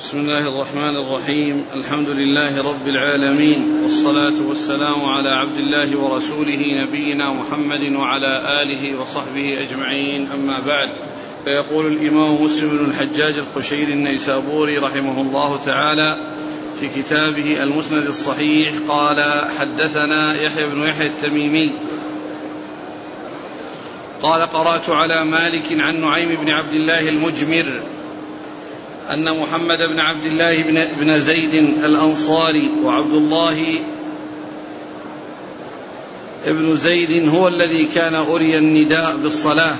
بسم الله الرحمن الرحيم. الحمد لله رب العالمين والصلاة والسلام على عبد الله ورسوله نبينا محمد وعلى آله وصحبه أجمعين. أما بعد فيقول الإمام مسلم بن الحجاج القشيري النيسابوري رحمه الله تعالى في كتابه المسند الصحيح قال حدثنا يحيى بن يحيى التميمي. قال قرأت على مالك عن نعيم بن عبد الله المجمر أن محمد بن عبد الله بن, بن زيد الأنصاري وعبد الله ابن زيد هو الذي كان أري النداء بالصلاة.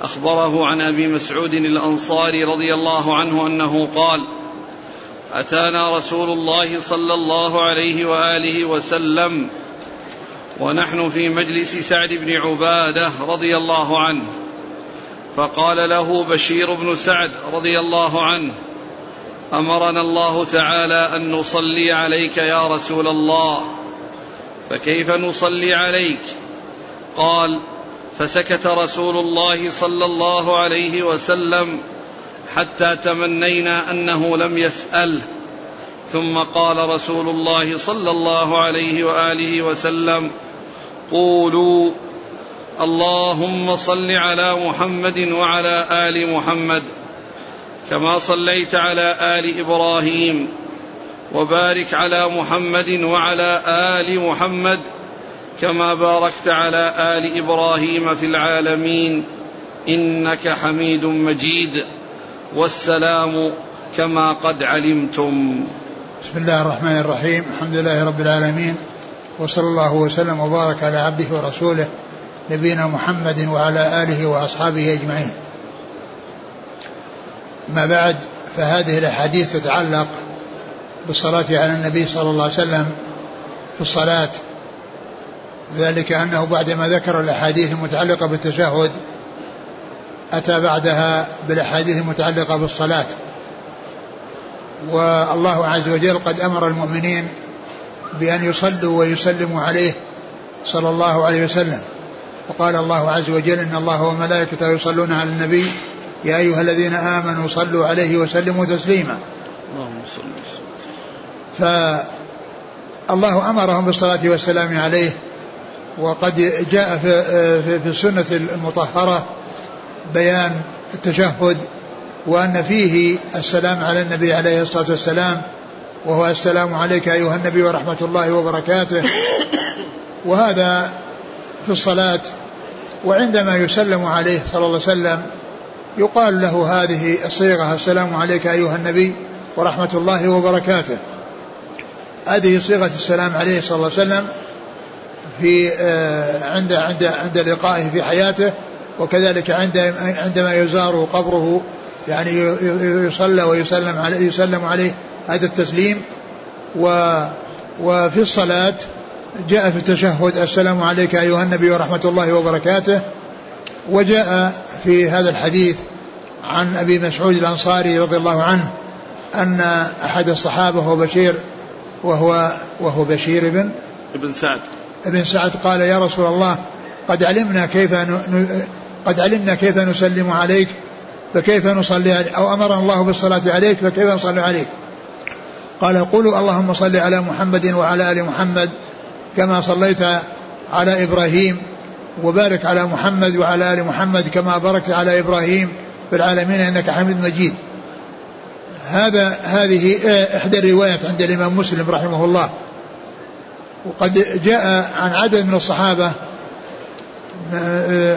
أخبره عن أبي مسعود الأنصاري رضي الله عنه أنه قال أتانا رسول الله صلى الله عليه وآله وسلم ونحن في مجلس سعد بن عبادة رضي الله عنه. فقال له بشير بن سعد رضي الله عنه أمرنا الله تعالى أن نصلي عليك يا رسول الله فكيف نصلي عليك؟ قال فسكت رسول الله صلى الله عليه وسلم حتى تمنينا أنه لم يساله ثم قال رسول الله صلى الله عليه وآله وسلم قولوا اللهم صل على محمد وعلى آل محمد كما صليت على آل إبراهيم وبارك على محمد وعلى آل محمد كما باركت على آل إبراهيم في العالمين إنك حميد مجيد والسلام كما قد علمتم. بسم الله الرحمن الرحيم. الحمد لله رب العالمين. وصلى الله وسلم وبارك على عبده ورسوله نبينا محمد وعلى آله وأصحابه أجمعين. ما بعد فهذه الأحاديث تتعلق بالصلاة على النبي صلى الله عليه وسلم في الصلاة ذلك أنه بعدما ذكر الأحاديث المتعلقة بالتشهد أتى بعدها بالأحاديث المتعلقة بالصلاة. والله عز وجل قد أمر المؤمنين بأن يصلوا ويسلموا عليه صلى الله عليه وسلم وقال الله عز وجل إن الله وملائكته يصلون على النبي يا أيها الذين آمنوا صلوا عليه وسلموا تسليما. اللهم صل فالله أمرهم بالصلاة والسلام عليه وقد جاء في, في السنة المطهرة بيان التشهد وأن فيه السلام على النبي عليه الصلاة والسلام وهو السلام عليك أيها النبي ورحمة الله وبركاته. وهذا في الصلاة وعندما يسلم عليه صلى الله عليه وسلم يقال له هذه الصيغة السلام عليك أيها النبي ورحمة الله وبركاته. هذه صيغة السلام عليه صلى الله عليه وسلم في آه، عند عند عند لقائه في حياته وكذلك عند عندما يزار قبره يعني يصلى ويسلم عليه يسلم عليه هذا التسليم و وفي الصلاة جاء في التشهد السلام عليك أيها النبي ورحمة الله وبركاته. وجاء في هذا الحديث عن أبي مسعود الأنصاري رضي الله عنه أن أحد الصحابة هو بشير وهو وهو بشير بن ابن سعد. ابن سعد قال يا رسول الله قد علمنا كيف قد علمنا كيف نسلم عليك فكيف نصلي عليك أو أمرنا الله بالصلاة عليك فكيف نصلي عليك؟ قال قولوا اللهم صل على محمد وعلى آل محمد كما صليت على إبراهيم وبارك على محمد وعلى آل محمد كما باركت على إبراهيم في العالمين إنك حميد مجيد. هذا هذه إحدى الروايات عند الإمام مسلم رحمه الله. وقد جاء عن عدد من الصحابة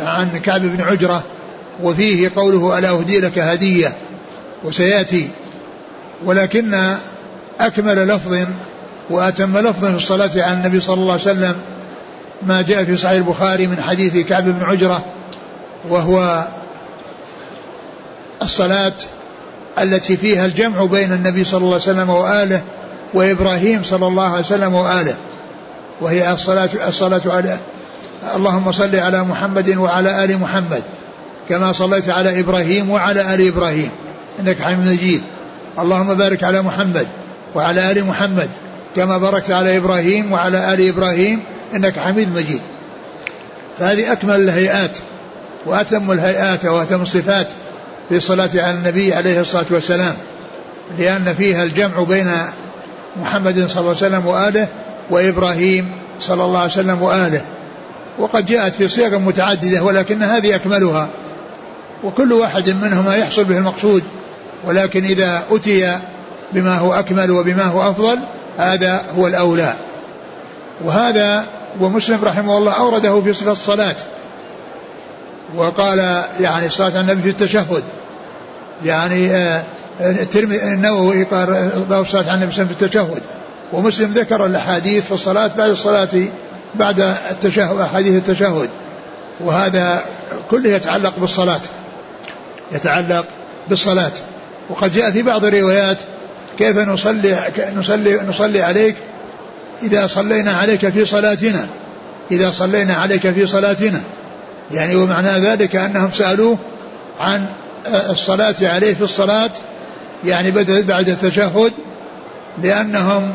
عن كعب بن عجرة وفيه قوله ألا أهدي لك هدية وسيأتي ولكن أكمل لفظ وأتم لفظ في الصلاة على النبي صلى الله عليه وسلم ما جاء في صحيح البخاري من حديث كعب بن عجرة وهو الصلاة التي فيها الجمع بين النبي صلى الله عليه وسلم وآله وإبراهيم صلى الله عليه وسلم وآله وهي الصلاة الصلاة على اللهم صل على محمد وعلى آل محمد كما صليت على إبراهيم وعلى آل إبراهيم إنك حميد مجيد اللهم بارك على محمد وعلى آل محمد كما باركت على إبراهيم وعلى آل إبراهيم إنك حميد مجيد. فهذه أكمل الهيئات وأتم الهيئات وأتم الصفات في الصلاة على النبي عليه الصلاة والسلام لأن فيها الجمع بين محمد صلى الله عليه وسلم وآله وإبراهيم صلى الله عليه وسلم وآله. وقد جاءت في صيغ متعددة ولكن هذه أكملها. وكل واحد منهما يحصل به المقصود ولكن إذا أتي بما هو أكمل وبما هو أفضل هذا هو الأولى. وهذا ومسلم رحمه الله أورده في صفة الصلاة. وقال يعني على النبي في التشهد. يعني آه، النووي قال باب الصلاة النبي في التشهد. ومسلم ذكر الأحاديث في الصلاة بعد الصلاة بعد التشهد أحاديث التشهد. وهذا كله يتعلق بالصلاة. يتعلق بالصلاة. وقد جاء في بعض الروايات كيف نصلي نصلي نصلي عليك؟ إذا صلينا عليك في صلاتنا. إذا صلينا عليك في صلاتنا. يعني ومعنى ذلك أنهم سألوه عن الصلاة عليه في الصلاة. يعني بعد التشهد لأنهم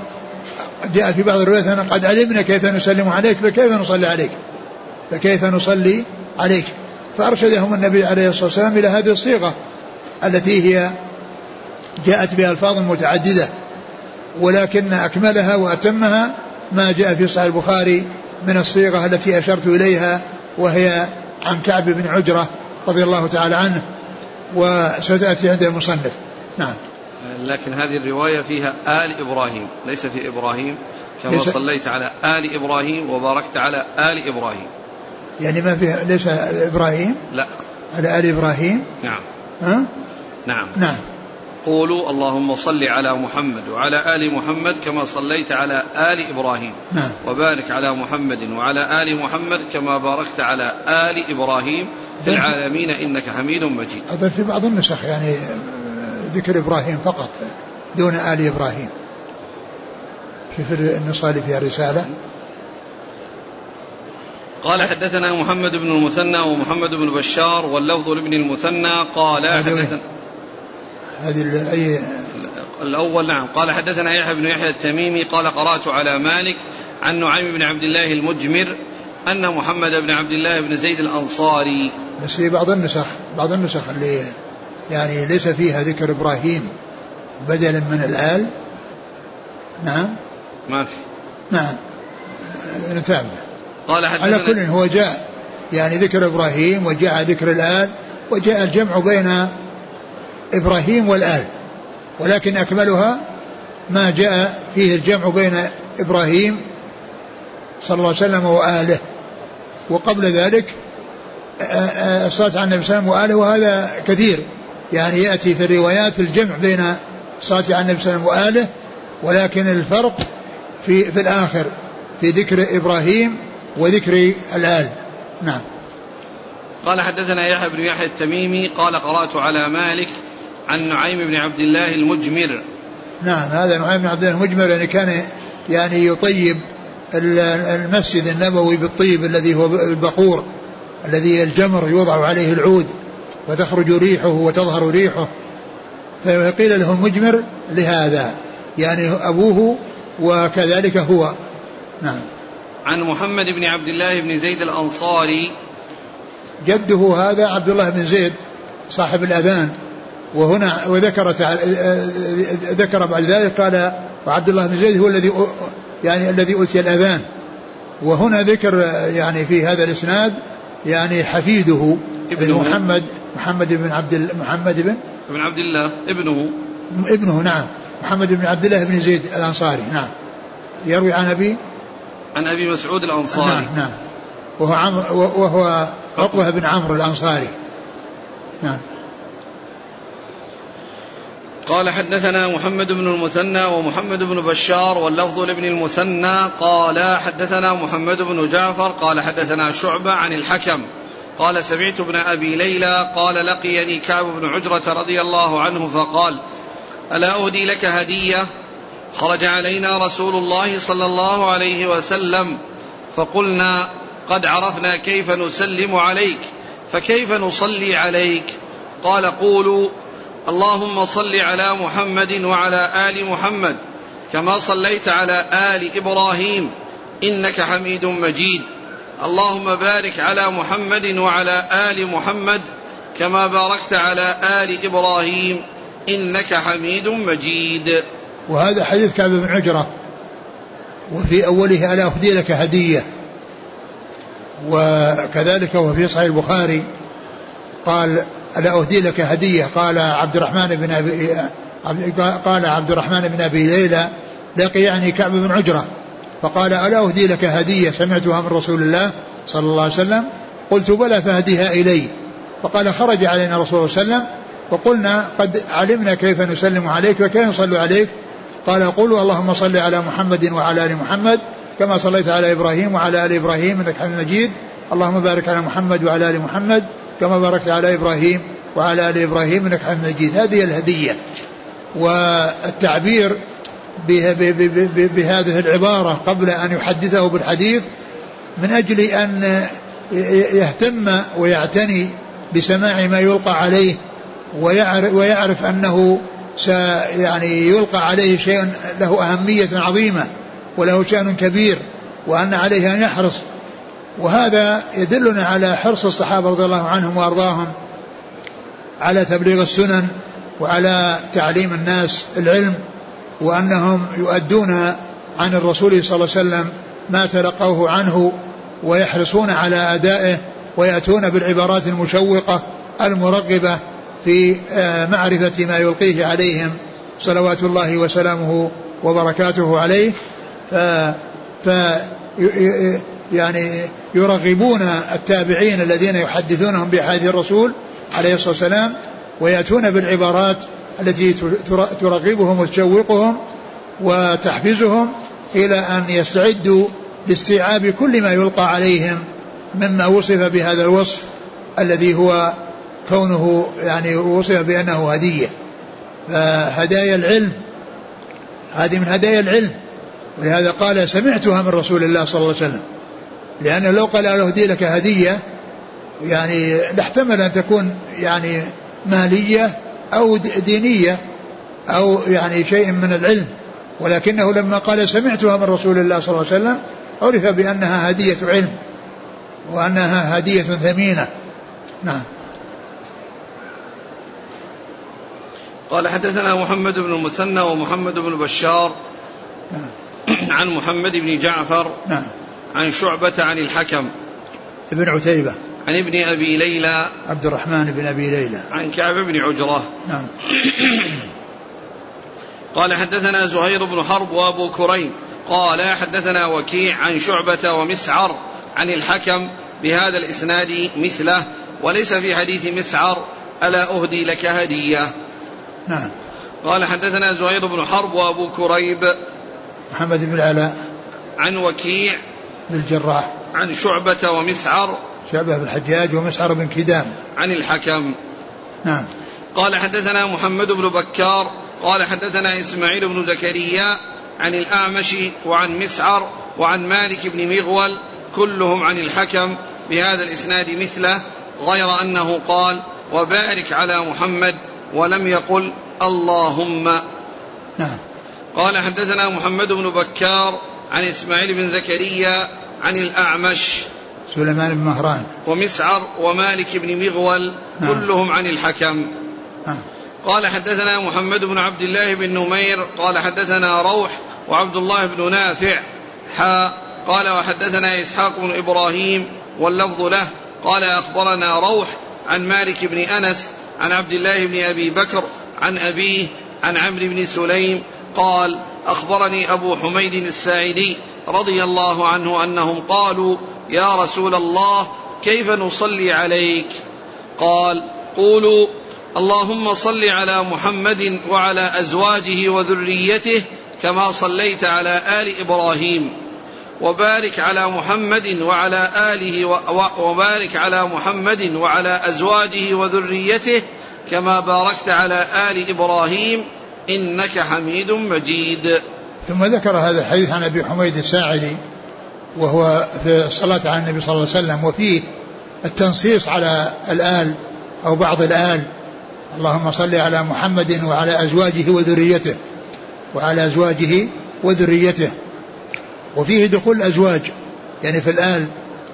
جاء في بعض الروايات أن قد علمنا كيف نسلم عليك فكيف نصلي عليك؟ فكيف نصلي عليك؟ فأرشدهم النبي عليه الصلاة والسلام إلى هذه الصيغة التي هي جاءت بألفاظ متعددة ولكن أكملها وأتمها ما جاء في صحيح البخاري من الصيغة التي أشرت إليها وهي عن كعب بن عجرة رضي الله تعالى عنه وستأتي عند المصنف. نعم. لكن هذه الرواية فيها آل إبراهيم ليس في إبراهيم كما صليت على آل إبراهيم وباركت على آل إبراهيم. يعني ما فيها ليس إبراهيم؟ لا. على آل إبراهيم؟ نعم. ها؟ نعم. نعم. قولوا اللهم صل على محمد وعلى آل محمد كما صليت على آل إبراهيم. نعم. وبارك على محمد وعلى آل محمد كما باركت على آل إبراهيم في العالمين إنك حميد مجيد. هذا في بعض النسخ يعني ذكر إبراهيم فقط دون آل إبراهيم. شوف النصالي فيها رسالة. قال حدثنا محمد بن المثنى ومحمد بن بشار واللفظ لابن المثنى قال حدثنا هذه أي الأول نعم. قال حدثنا يحيى بن يحيى التميمي قال قرأت على مالك عن نعيم بن عبد الله المجمر أن محمد بن عبد الله بن زيد الأنصاري. بس في بعض النسخ بعض النسخ اللي يعني ليس فيها ذكر إبراهيم بدلا من الآل. نعم. ما في. نعم. نتابع قال حدثنا على كل هو جاء يعني ذكر إبراهيم وجاء ذكر الآل وجاء الجمع بين إبراهيم والآل ولكن أكملها ما جاء فيه الجمع بين إبراهيم صلى الله عليه وسلم وآله. وقبل ذلك الصلاة على النبي صلى الله عليه وسلم وآله وهذا كثير. يعني يأتي في الروايات الجمع بين الصلاة على النبي صلى الله عليه وسلم وآله ولكن الفرق في في الآخر في ذكر إبراهيم وذكر الآل. نعم. قال حدثنا يحيى بن يحيى التميمي قال قرأت على مالك عن نعيم بن عبد الله المجمر. نعم هذا نعيم بن عبد الله المجمر يعني كان يعني يطيب المسجد النبوي بالطيب الذي هو البخور الذي الجمر يوضع عليه العود وتخرج ريحه وتظهر ريحه. فقيل له المجمر لهذا يعني أبوه وكذلك هو. نعم. عن محمد بن عبد الله بن زيد الأنصاري. جده هذا عبد الله بن زيد صاحب الأذان. وهنا وذكر ذكر بعد ذلك قال وعبد الله بن زيد هو الذي يعني الذي أوتي الأذان. وهنا ذكر يعني في هذا الإسناد يعني حفيده ابنه. محمد محمد بن عبد محمد بن بن عبد الله ابنه. ابنه نعم. محمد بن عبد الله بن زيد الأنصاري نعم. يروي عن أبي؟ عن أبي مسعود الأنصاري. نعم نعم. وهو عمرو وهو عقبة بن عمرو الأنصاري. نعم. قال حدثنا محمد بن المثنى ومحمد بن بشار واللفظ لابن المثنى قال حدثنا محمد بن جعفر قال حدثنا شعبة عن الحكم قال سمعت ابن أبي ليلى قال لقيني كعب بن عجرة رضي الله عنه فقال ألا أهدي لك هدية؟ خرج علينا رسول الله صلى الله عليه وسلم فقلنا قد عرفنا كيف نسلم عليك فكيف نصلي عليك؟ قال قولوا اللهم صل على محمد وعلى آل محمد كما صليت على آل إبراهيم إنك حميد مجيد. اللهم بارك على محمد وعلى آل محمد كما باركت على آل إبراهيم إنك حميد مجيد. وهذا حديث كعب بن عجرة وفي أوله ألا أهدي لك هدية. وكذلك هو في صحيح البخاري قال ألا أهدي لك هدية. قال عبد الرحمن بن أبي قال عبد الرحمن بن أبي ليلى لقي يعني كعب بن عجرة. فقال ألا أهدي لك هدية؟ سمعتها من رسول الله صلى الله عليه وسلم. قلت بلى فهديها إلي. فقال خرج علينا رسول الله صلى الله عليه وسلم وقلنا قد علمنا كيف نسلم عليك وكيف نصلي عليك. قال قولوا اللهم صل على محمد وعلى آل محمد كما صليت على إبراهيم وعلى آل إبراهيم إنك حميد مجيد. اللهم بارك على محمد وعلى آل محمد. كما باركت على إبراهيم وعلى آل إبراهيم إنك حميد مجيد. هذه الهدية والتعبير بهذه العبارة قبل أن يحدثه بالحديث من أجل أن يهتم ويعتني بسماع ما يلقى عليه ويعرف, ويعرف أنه يعني يلقى عليه شيء له أهمية عظيمة وله شأن كبير وأن عليه أن يحرص وهذا يدلنا على حرص الصحابة رضي الله عنهم وأرضاهم على تبليغ السنن وعلى تعليم الناس العلم وأنهم يؤدون عن الرسول صلى الله عليه وسلم ما تلقوه عنه ويحرصون على أدائه ويأتون بالعبارات المشوقة المرغبة في آه، معرفة ما يلقيه عليهم. صلوات الله وسلامه وبركاته عليه. ف, ف يعني يرغبون التابعين الذين يحدثونهم بأحاديث الرسول عليه الصلاة والسلام ويأتون بالعبارات التي ترغبهم وتشوقهم وتحفزهم إلى أن يستعدوا لاستيعاب كل ما يلقى عليهم مما وصف بهذا الوصف الذي هو كونه يعني وصف بأنه هدية. فهدايا العلم هذه من هدايا العلم. ولهذا قال سمعتها من رسول الله صلى الله عليه وسلم. لأنه لو قال أهدي لك هدية يعني لاحتمل أن تكون يعني مالية أو دينية أو يعني شيء من العلم ولكنه لما قال سمعتها من رسول الله صلى الله عليه وسلم عرف بأنها هدية علم وأنها هدية ثمينة نعم قال حدثنا محمد بن المثنى ومحمد بن بشار نعم. عن محمد بن جعفر نعم. عن شعبة عن الحكم. ابن عتيبة. عن ابن أبي ليلى. عبد الرحمن بن أبي ليلى. عن كعب بن عجرة. نعم. قال حدثنا زهير بن حرب وأبو كريم. قال حدثنا وكيع عن شعبة ومسعر عن الحكم بهذا الإسناد مثله وليس في حديث مسعر ألا أهدي لك هدية. نعم. قال حدثنا زهير بن حرب وأبو كريب. محمد بن العلاء. عن وكيع بن الجراح عن شعبة ومسعر. شعبة بن الحجاج ومسعر بن كدام. عن الحكم. نعم. قال حدثنا محمد بن بكار. قال حدثنا إسماعيل بن زكريا عن الأعمش وعن مسعر وعن مالك بن مغول. كلهم عن الحكم. بهذا الإسناد مثله غير أنه قال وبارك على محمد ولم يقل اللهم نعم. قال حدثنا محمد بن بكار. عن إسماعيل بن زكريا عن الأعمش سليمان بن مهران ومسعر ومالك بن مغول نعم. كلهم عن الحكم نعم. قال حدثنا محمد بن عبد الله بن نمير قال حدثنا روح وعبد الله بن نافع حا قال وحدثنا إسحاق بن إبراهيم واللفظ له قال أخبرنا روح عن مالك بن أنس عن عبد الله بن أبي بكر عن أبيه عن عمرو بن سليم قال أخبرني أبو حميد الساعدي رضي الله عنه أنهم قالوا يا رسول الله كيف نصلي عليك؟ قال قولوا اللهم صل على محمد وعلى أزواجه وذريته كما صليت على آل إبراهيم وبارك على محمد وعلى آله وبارك على محمد وعلى أزواجه وذريته كما باركت على آل إبراهيم إنك حميد مجيد. ثم ذكر هذا الحديث عن أبي حميد الساعدي وهو في الصلاة على النبي صلى الله عليه وسلم وفيه التنصيص على الآل أو بعض الآل. اللهم صل على محمد وعلى أزواجه وذريته وعلى أزواجه وذريته. وفيه دخول الأزواج يعني في الآل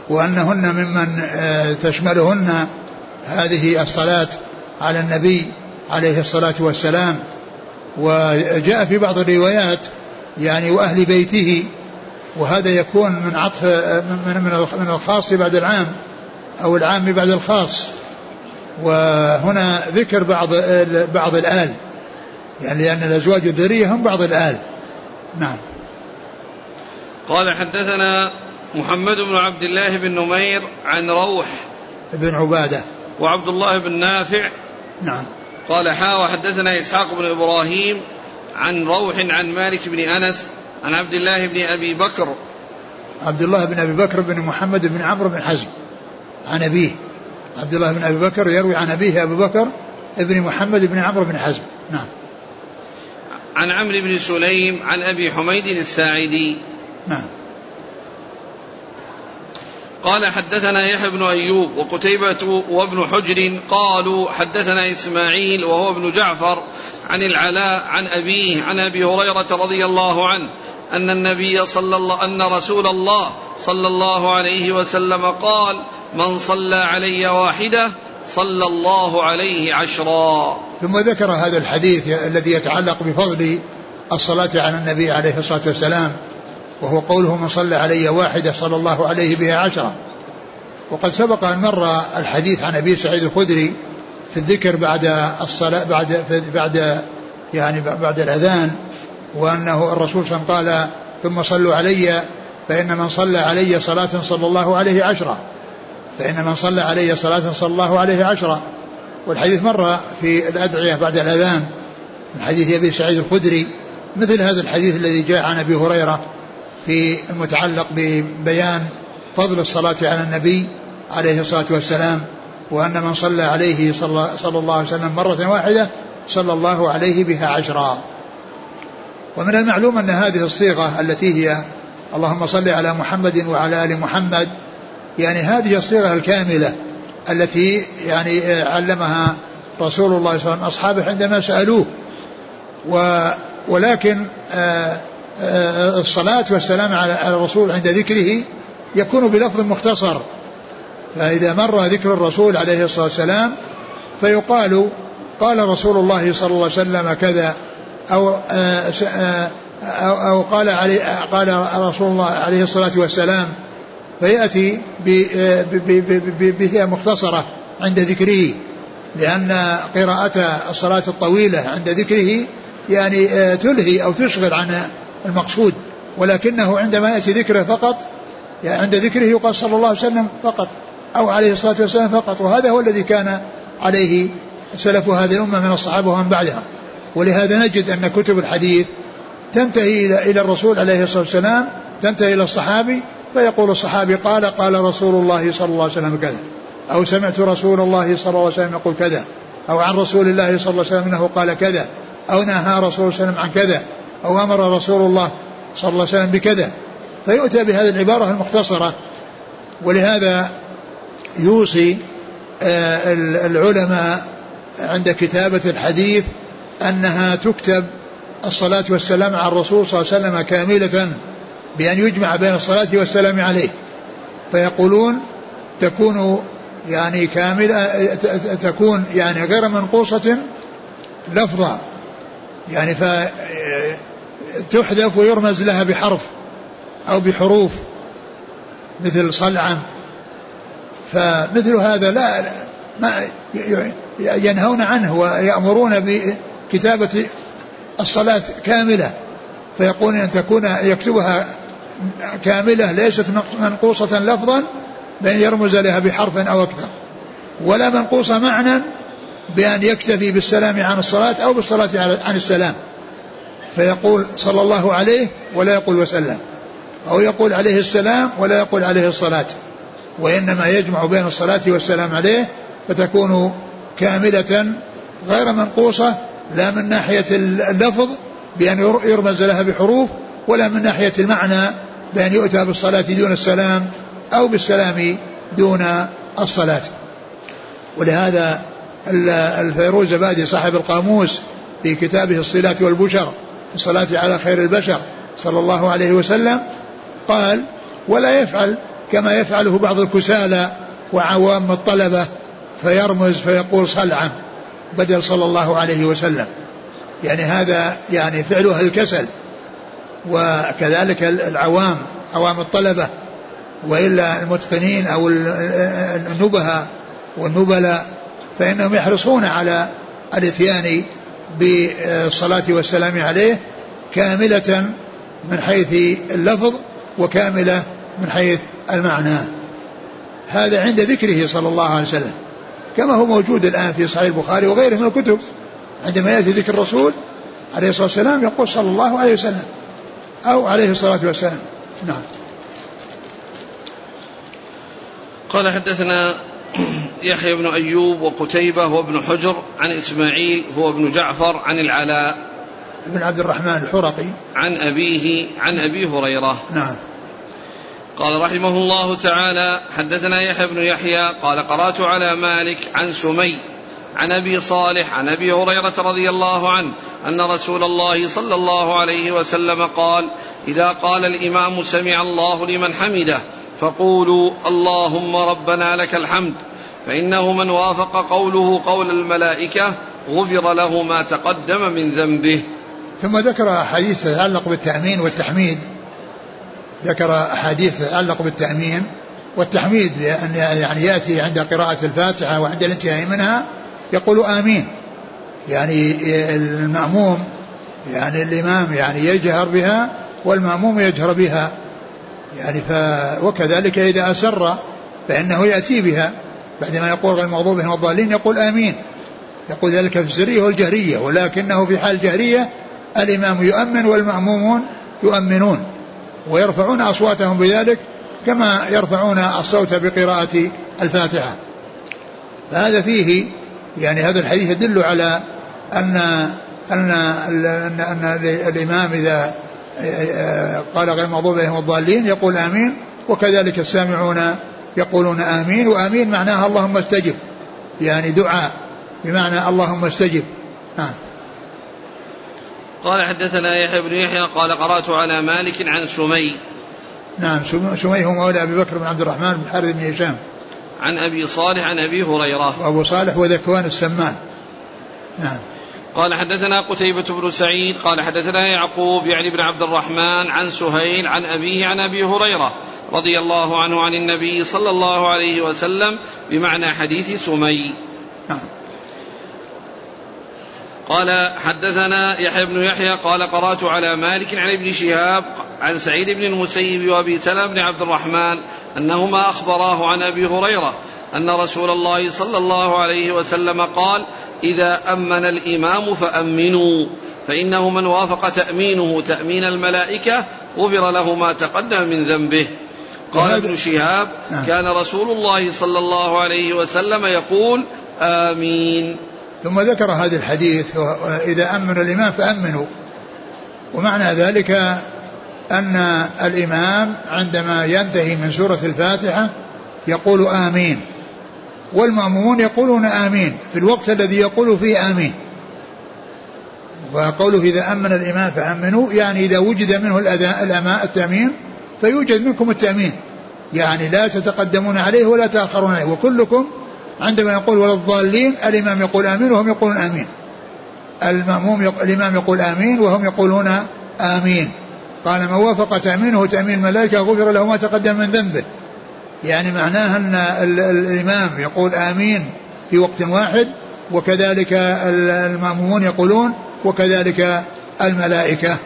وأنهن ممن آه، تشملهن. هذه الصلاة على النبي عليه الصلاة والسلام. وجاء في بعض الروايات يعني وأهل بيته وهذا يكون من عطف من من من الخاص بعد العام أو العام بعد الخاص. وهنا ذكر بعض بعض الآل يعني لأن الأزواج الذرية هم بعض الآل. نعم. قال حدثنا محمد بن عبد الله بن نمير عن روح بن عبادة. وعبد الله بن نافع نعم. قال حا وحدثنا إسحاق بن إبراهيم عن روح عن مالك بن أنس عن عبد الله بن أبي بكر. عبد الله بن أبي بكر بن محمد بن عمرو بن حزم عن أبيه. عبد الله بن أبي بكر يروي عن أبيه أبو بكر ابن محمد بن عمرو بن حزم. نعم. عن عمرو بن سليم عن أبي حميد الساعدي. نعم. قال حدثنا يحيى بن أيوب وقتيبة وابن حجر قالوا حدثنا إسماعيل وهو ابن جعفر عن العلاء عن أبيه عن أبي هريرة رضي الله عنه أن النبي صلى الله أن رسول الله صلى الله عليه وسلم قال من صلى علي واحدة صلى الله عليه عشرا. ثم ذكر هذا الحديث الذي يتعلق بفضل الصلاة على النبي عليه الصلاة والسلام وهو قوله من صلى علي واحدة صلى الله عليه بها عشرة وقد سبق أن مر الحديث عن أبي سعيد الخدري في الذكر بعد الصلاة بعد بعد يعني بعد الأذان وأنه الرسول صلى الله عليه وسلم قال ثم صلوا علي فإن من صلى علي صلاة صلى الله عليه عشرة فإن من صلى علي صلاة صلى الله عليه عشرة. والحديث مر في الأدعية بعد الأذان من حديث أبي سعيد الخدري مثل هذا الحديث الذي جاء عن أبي هريرة في المتعلق ببيان فضل الصلاة على النبي عليه الصلاة والسلام وأن من صلى عليه صلى, صلى الله عليه وسلم مرة واحدة صلى الله عليه بها عشرا. ومن المعلوم أن هذه الصيغة التي هي اللهم صل على محمد وعلى آل محمد يعني هذه الصيغة الكاملة التي يعني علمها رسول الله صلى الله عليه وسلم أصحابه عندما سألوه و ولكن آه، الصلاة والسلام على الرسول عند ذكره يكون بلفظ مختصر. فإذا مر ذكر الرسول عليه الصلاة والسلام فيقال قال رسول الله صلى الله عليه وسلم كذا أو آه، أو, أو قال علي قال رسول الله عليه الصلاة والسلام فيأتي بها مختصرة عند ذكره لأن قراءة الصلاة الطويلة عند ذكره يعني آه، تلهي أو تشغل عن المقصود ولكنه عندما يأتي ذكره فقط يعني عند ذكره يقال صلى الله عليه وسلم فقط أو عليه الصلاة والسلام فقط وهذا هو الذي كان عليه سلف هذه الأمة من الصحابة ومن بعدها. ولهذا نجد أن كتب الحديث تنتهي إلى الرسول عليه الصلاة والسلام تنتهي إلى الصحابي فيقول الصحابي قال قال رسول الله صلى الله عليه وسلم كذا أو سمعت رسول الله صلى الله عليه وسلم يقول كذا أو عن رسول الله صلى الله عليه وسلم أنه قال كذا أو نهى رسول الله صلى الله عليه وسلم عن كذا. أو أمر رسول الله صلى الله عليه وسلم بكذا. فيؤتى بهذه العبارة المختصرة. ولهذا يوصي آه، العلماء عند كتابة الحديث أنها تكتب الصلاة والسلام على الرسول صلى الله عليه وسلم كاملة بأن يجمع بين الصلاة والسلام عليه. فيقولون تكون يعني كاملة تكون يعني غير منقوصة لفظا. يعني فتحذف ويرمز لها بحرف أو بحروف مثل صلعا فمثل هذا لا ما ينهون عنه ويأمرون بكتابة الصلاة كاملة. فيقول أن تكون يكتبها كاملة ليست منقوصة لفظا بأن يرمز لها بحرف أو أكثر. ولا منقوصة معنى بأن يكتفي بالسلام عن الصلاة أو بالصلاة عن السلام. فيقول صلى الله عليه ولا يقول وسلم. أو يقول عليه السلام ولا يقول عليه الصلاة. وإنما يجمع بين الصلاة والسلام عليه فتكون كاملة غير منقوصة لا من ناحية اللفظ بأن يرمز لها بحروف ولا من ناحية المعنى بأن يؤتى بالصلاة دون السلام أو بالسلام دون الصلاة. ولهذا الفيروز زبادي صاحب القاموس في كتابه الصلاة والبشر في الصلاة على خير البشر صلى الله عليه وسلم قال ولا يفعل كما يفعله بعض الكسالى وعوام الطلبة فيرمز فيقول صلعة بدل صلى الله عليه وسلم. يعني هذا يعني فعل أهل الكسل وكذلك العوام عوام الطلبة وإلا المتقنين أو النبهة والنبلاء فإنهم يحرصون على الإتيان بالصلاة والسلام عليه كاملة من حيث اللفظ وكاملة من حيث المعنى. هذا عند ذكره صلى الله عليه وسلم. كما هو موجود الآن في صحيح البخاري وغيره من الكتب. عندما يأتي ذكر الرسول عليه الصلاة والسلام يقول صلى الله عليه وسلم أو عليه الصلاة والسلام. نعم. قال حدثنا يحيى بن أيوب وقتيبة وابن حجر عن إسماعيل هو ابن جعفر عن العلاء. بن عبد الرحمن الحرقي. عن أبيه عن أبي هريرة. نعم. قال رحمه الله تعالى حدثنا يحيى بن يحيى قال قرأت على مالك عن سمي عن أبي صالح عن أبي هريرة رضي الله عنه أن رسول الله صلى الله عليه وسلم قال إذا قال الإمام سمع الله لمن حمده فقولوا اللهم ربنا لك الحمد. فإنه من وافق قوله قول الملائكة غفر له ما تقدم من ذنبه. ثم ذكر أحاديث تتعلق بالتأمين والتحميد. ذكر أحاديث تتعلق بالتأمين والتحميد لأن يعني يأتي عند قراءة الفاتحة وعند الانتهاء منها يقول آمين. يعني المأموم يعني الإمام يعني يجهر بها والمأموم يجهر بها. يعني ف وكذلك إذا أسر فإنه يأتي بها. بعدما يقول غير المغضوب عليهم الضالين يقول آمين. يقول ذلك في السرية والجهرية ولكنه في حال الجهرية الإمام يؤمن والمأمومون يؤمنون ويرفعون أصواتهم بذلك كما يرفعون الصوت بقراءة الفاتحة. فهذا فيه يعني هذا الحديث يدل على أن أن أن, أن الإمام إذا قال غير المغضوب عليهم الضالين يقول آمين وكذلك السامعون يقولون آمين وآمين معناها اللهم استجب. يعني دعاء بمعنى اللهم استجب. نعم. قال حدثنا يحيى بن يحيى قال قرأت على مالك عن سمي. نعم سمي هو مولى أبي بكر بن عبد الرحمن بن حارث بن هشام. عن أبي صالح عن أبي هريرة. وأبو صالح وذكوان السمان. نعم. قال حدثنا قتيبة بن سعيد قال حدثنا يعقوب يعني بن عبد الرحمن عن سهيل عن أبيه عن أبي هريرة رضي الله عنه عن النبي صلى الله عليه وسلم بمعنى حديث سمي. نعم. قال حدثنا يحيى بن يحيى قال قرأت على مالك عن ابن شهاب عن سعيد بن المسيب وأبي سلمة بن عبد الرحمن أنهما أخبراه عن أبي هريرة أن رسول الله صلى الله عليه وسلم قال إذا أمن الإمام فأمنوا. فإنه من وافق تأمينه تأمين الملائكة غفر له ما تقدم من ذنبه. قال ابن شهاب نعم. كان رسول الله صلى الله عليه وسلم يقول آمين. ثم ذكر هذا الحديث إذا أمن الإمام فأمنوا. ومعنى ذلك أن الإمام عندما ينتهي من سورة الفاتحة يقول آمين. والمأمومون يقولون آمين في الوقت الذي يقول فيه آمين. وقوله إذا أمن الإمام فأمنوا يعني إذا وجد منه الأماء التأمين فيوجد منكم التأمين. يعني لا تتقدمون عليه ولا تأخرون عليه. وكلكم عندما يقول ولا الضالين الإمام يقول آمين وهم يقولون آمين. المأموم يق... الإمام يقول آمين وهم يقولون آمين. قال من وافق تأمينه تأمين الملائكة غفر له ما تقدم من ذنبه. يعني معناه أن الإمام يقول آمين في وقت واحد وكذلك المأمومون يقولون وكذلك الملائكة.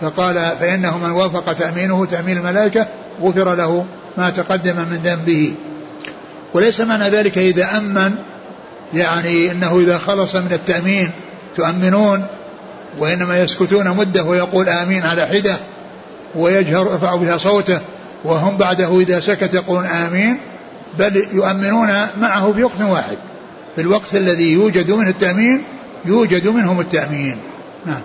فقال فإنه من وافق تأمينه تأمين الملائكة غفر له ما تقدم من ذنبه. وليس معنى ذلك إذا أمن يعني أنه إذا خلص من التأمين تؤمنون وإنما يسكتون مدة ويقول آمين على حدة ويجهر يرفع بها صوته وهم بعده إذا سكت يقولون آمين بل يؤمنون معه في وقت واحد. في الوقت الذي يوجد منه التأمين يوجد منهم التأمين. نعم.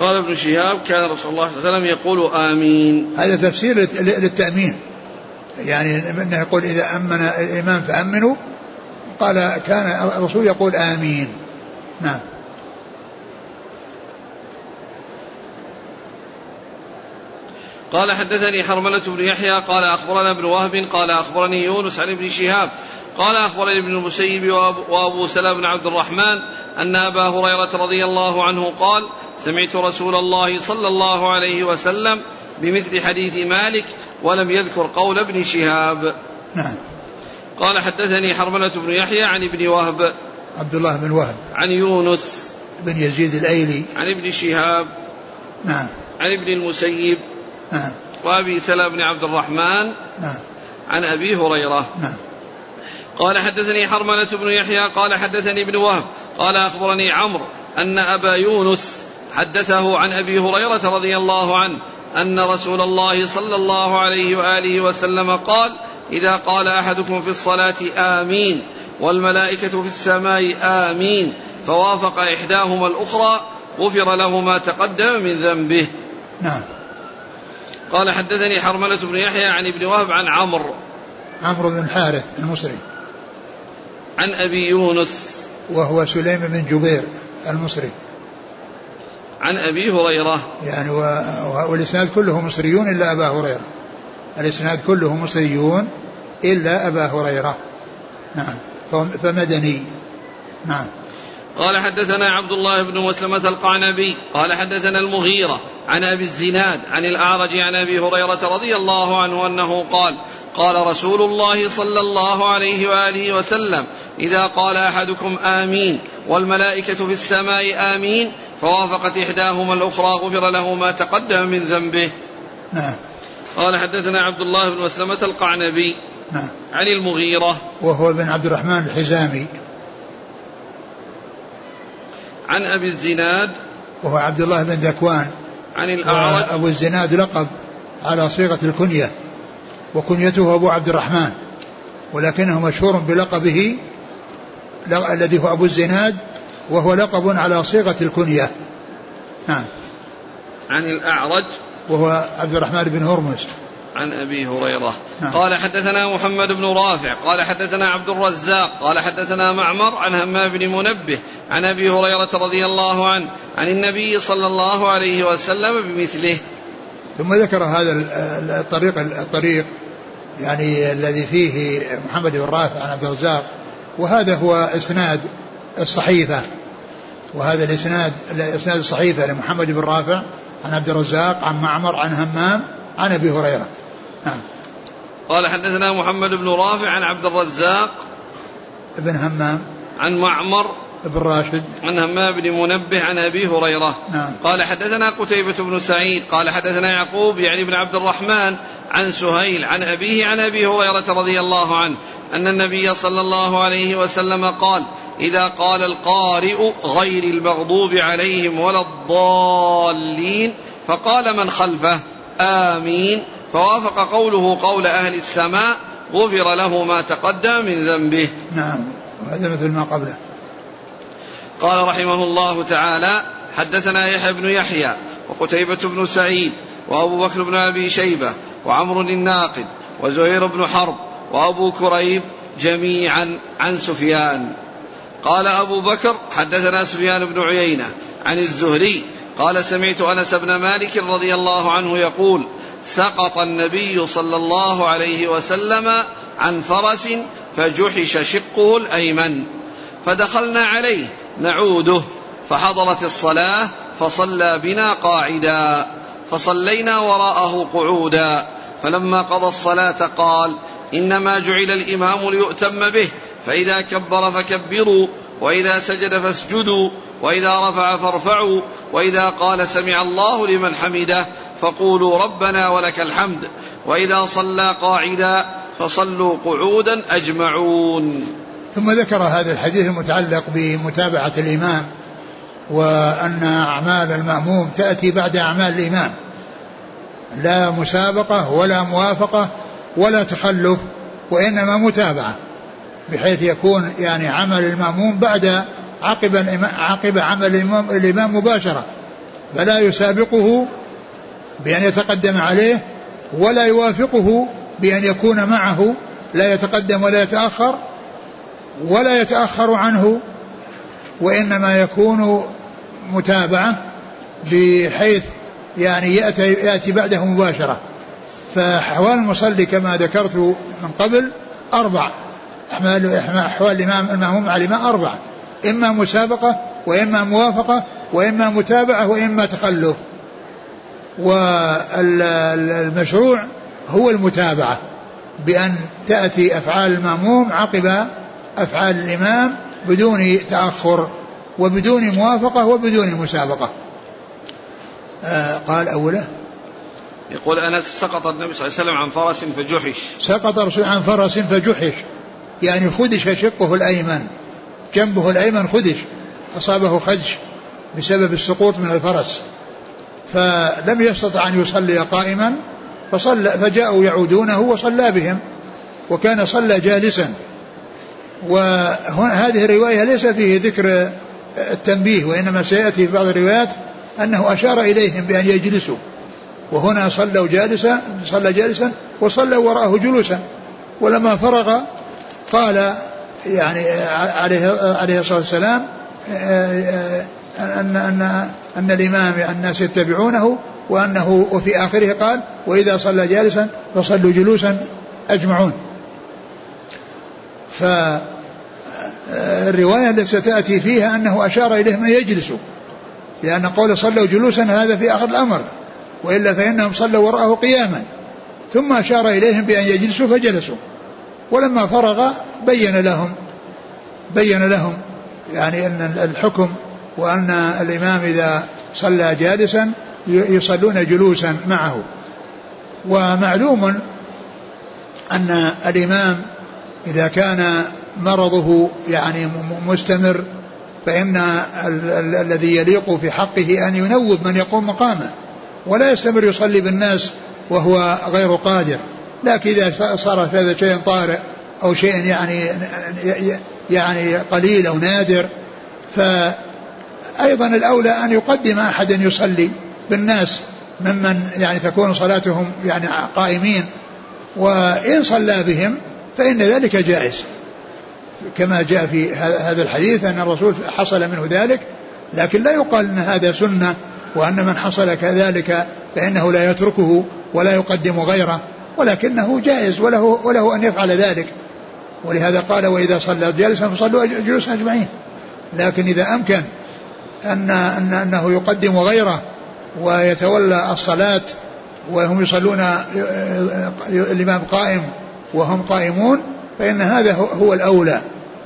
قال ابن شهاب كان رسول الله صلى الله عليه وسلم يقول آمين. هذا تفسير للتأمين. يعني إنه يقول إذا أمن الامام فأمنوا. قال كان الرسول يقول آمين. نعم. قال حدثني حرملة بن يحيى قال أخبرنا ابن وهب قال أخبرني يونس عن ابن شهاب قال أخبرني ابن المسيب وأبو سلام بن عبد الرحمن أن أبا هريرة رضي الله عنه قال سمعت رسول الله صلى الله عليه وسلم بمثل حديث مالك ولم يذكر قول ابن شهاب. نعم. قال حدثني حرملة بن يحيى عن ابن وهب. عبد الله بن وهب. عن يونس. بن يزيد الأيلي. عن ابن شهاب. نعم. عن ابن المسيب. نعم. وأبي سلام بن عبد الرحمن نعم. عن أبي هريرة. نعم. قال حدثني حرملة بن يحيى قال حدثني ابن وهب قال أخبرني عمرو أن أبا يونس حدثه عن أبي هريرة رضي الله عنه أن رسول الله صلى الله عليه وآله وسلم قال إذا قال أحدكم في الصلاة آمين والملائكة في السماء آمين فوافق إحداهما الأخرى غفر له ما تقدم من ذنبه. نعم. قال حدثني حرملة بن يحيى عن ابن وهب عن عمرو. عمرو بن الحارث المصري. عن أبي يونس. وهو سليم بن جبير المصري. عن أبي هريرة. يعني والإسناد كله مصريون إلا أبا هريرة. الإسناد كله مصريون إلا أبا هريرة. نعم. فمدني. نعم. قال حدثنا عبد الله بن مسلمة القعنبي قال حدثنا المغيرة عن أبي الزناد عن الأعرج عن أبي هريرة رضي الله عنه أنه قال قال رسول الله صلى الله عليه وآله وسلم إذا قال أحدكم آمين والملائكة في السماء آمين فوافقت إحداهما الأخرى غفر له ما تقدم من ذنبه. نعم. قال حدثنا عبد الله بن مسلمة القعنبي نعم. عن المغيرة. وهو بن عبد الرحمن الحزامي. عن أبي الزناد وهو عبد الله بن ذكوان عن الأعرج. أبو الزناد لقب على صيغة الكنية وكنيته أبو عبد الرحمن ولكنه مشهور بلقبه الذي هو أبو الزناد وهو لقب على صيغة الكنية. نعم. عن الأعرج. وهو عبد الرحمن بن هرمز. عن أبي هريرة. نعم. قال حدثنا محمد بن رافع قال حدثنا عبد الرزاق قال حدثنا معمر عن همام بن منبه عن أبي هريرة رضي الله عنه عن النبي صلى الله عليه وسلم بمثله. ثم ذكر هذا الطريق الطريق يعني الذي فيه محمد بن رافع عن عبد الرزاق وهذا هو إسناد الصحيفة. وهذا الاسناد الإسناد الصحيفة لمحمد بن رافع عن عبد الرزاق عن معمر عن همام عن أبي هريرة. نعم. قال حدثنا محمد بن رافع عن عبد الرزاق بن همام. عن معمر بن راشد. عن همام بن منبه عن أبي هريرة. نعم. قال حدثنا قتيبة بن سعيد. قال حدثنا يعقوب يعني بن عبد الرحمن عن سهيل عن أبيه عن أبي هريرة رضي الله عنه أن النبي صلى الله عليه وسلم قال إذا قال القارئ غير المغضوب عليهم ولا الضالين فقال من خلفه؟ آمين. فوافق قوله قول أهل السماء غفر له ما تقدم من ذنبه. نعم وهذا مثل ما قبله. قال رحمه الله تعالى حدثنا يحيى بن يحيى وقتيبة بن سعيد وأبو بكر بن أبي شيبة وعمر الناقد وزهير بن حرب وأبو كريب جميعا عن سفيان. قال أبو بكر حدثنا سفيان بن عيينة عن الزهري قال سمعت أنس بن مالك رضي الله عنه يقول سقط النبي صلى الله عليه وسلم عن فرس فجحش شقه الأيمن. فدخلنا عليه نعوده. فحضرت الصلاة فصلى بنا قاعدا. فصلينا وراءه قعودا. فلما قضى الصلاة قال إنما جعل الإمام ليؤتم به فإذا كبر فكبروا وإذا سجد فاسجدوا وإذا رفع فارفعوا وإذا قال سمع الله لمن حمده فقولوا ربنا ولك الحمد. وإذا صلى قاعدا فصلوا قعودا أجمعون. ثم ذكر هذا الحديث المتعلق بمتابعة الإمام وأن أعمال المأموم تأتي بعد أعمال الإمام. لا مسابقة ولا موافقة ولا تخلف وإنما متابعة بحيث يكون يعني عمل المأموم بعد عقب عقب عمل الإمام, الإمام مباشرة فلا يسابقه بأن يتقدم عليه ولا يوافقه بأن يكون معه لا يتقدم ولا يتأخر ولا يتأخر عنه وإنما يكون متابعة بحيث يعني يأتي, يأتي بعده مباشرة. فأحوال المصلي كما ذكرت من قبل أربع أحوال الإمام المأموم على الإمام أربعة إما مسابقة وإما موافقة وإما متابعة وإما تخلف. والمشروع هو المتابعة بأن تأتي أفعال المأموم عقب أفعال الإمام بدون تأخر وبدون موافقة وبدون مسابقة. آه قال أوله. يقول أنس سقط النبي صلى الله عليه وسلم عن فرس فجحش. سقط الرسول عن فرس فجحش. يعني خدش شقه الأيمن. جنبه الأيمن خدش أصابه خدش بسبب السقوط من الفرس. فلم يستطع أن يصلي قائما فصلى فجاءوا يعودونه وصلى بهم وكان صلى جالسا. وهذه الرواية ليس فيه ذكر التنبيه وإنما سيأتي في بعض الروايات أنه أشار إليهم بأن يجلسوا. وهنا صلوا جالسا صلى جالسا وصلوا وراءه جلوسا. ولما فرغ قال يعني عليه عليه الصلاة والسلام أن أن أن الإمام الناس يتبعونه وأنه وفي آخره قال وإذا صلى جالسا فصلوا جلوسا أجمعون. فالروايه التي ستأتي فيها أنه أشار اليهم ان يجلسوا لأن قول صلوا جلوسا هذا في آخر الأمر وإلا فإنهم صلوا وراءه قياما ثم أشار إليهم بأن يجلسوا فجلسوا ولما فرغ بين لهم بين لهم يعني أن الحكم وأن الإمام إذا صلى جالسا يصلون جلوسا معه. ومعلوم أن الإمام إذا كان مرضه يعني مستمر فإن الذي يليق في حقه أن ينوب من يقوم مقامه ولا يستمر يصلي بالناس وهو غير قادر. لكن إذا صار هذا شيء طارئ أو شيء يعني يعني قليل أو نادر فأيضا الأولى أن يقدم أحد يصلي بالناس ممن يعني تكون صلاتهم يعني قائمين وإن صلى بهم فإن ذلك جائز. كما جاء في هذا الحديث أن الرسول حصل منه ذلك لكن لا يقال أن هذا سنة وأن من حصل كذلك فإنه لا يتركه ولا يقدم غيره. ولكنه جائز وله وله أن يفعل ذلك. ولهذا قال وإذا صلى جالسا فصلوا جلوسا أجمعين. لكن إذا أمكن أن, أن أنه يقدم غيره ويتولى الصلاة وهم يصلون الإمام قائم وهم قائمون فإن هذا هو الأولى.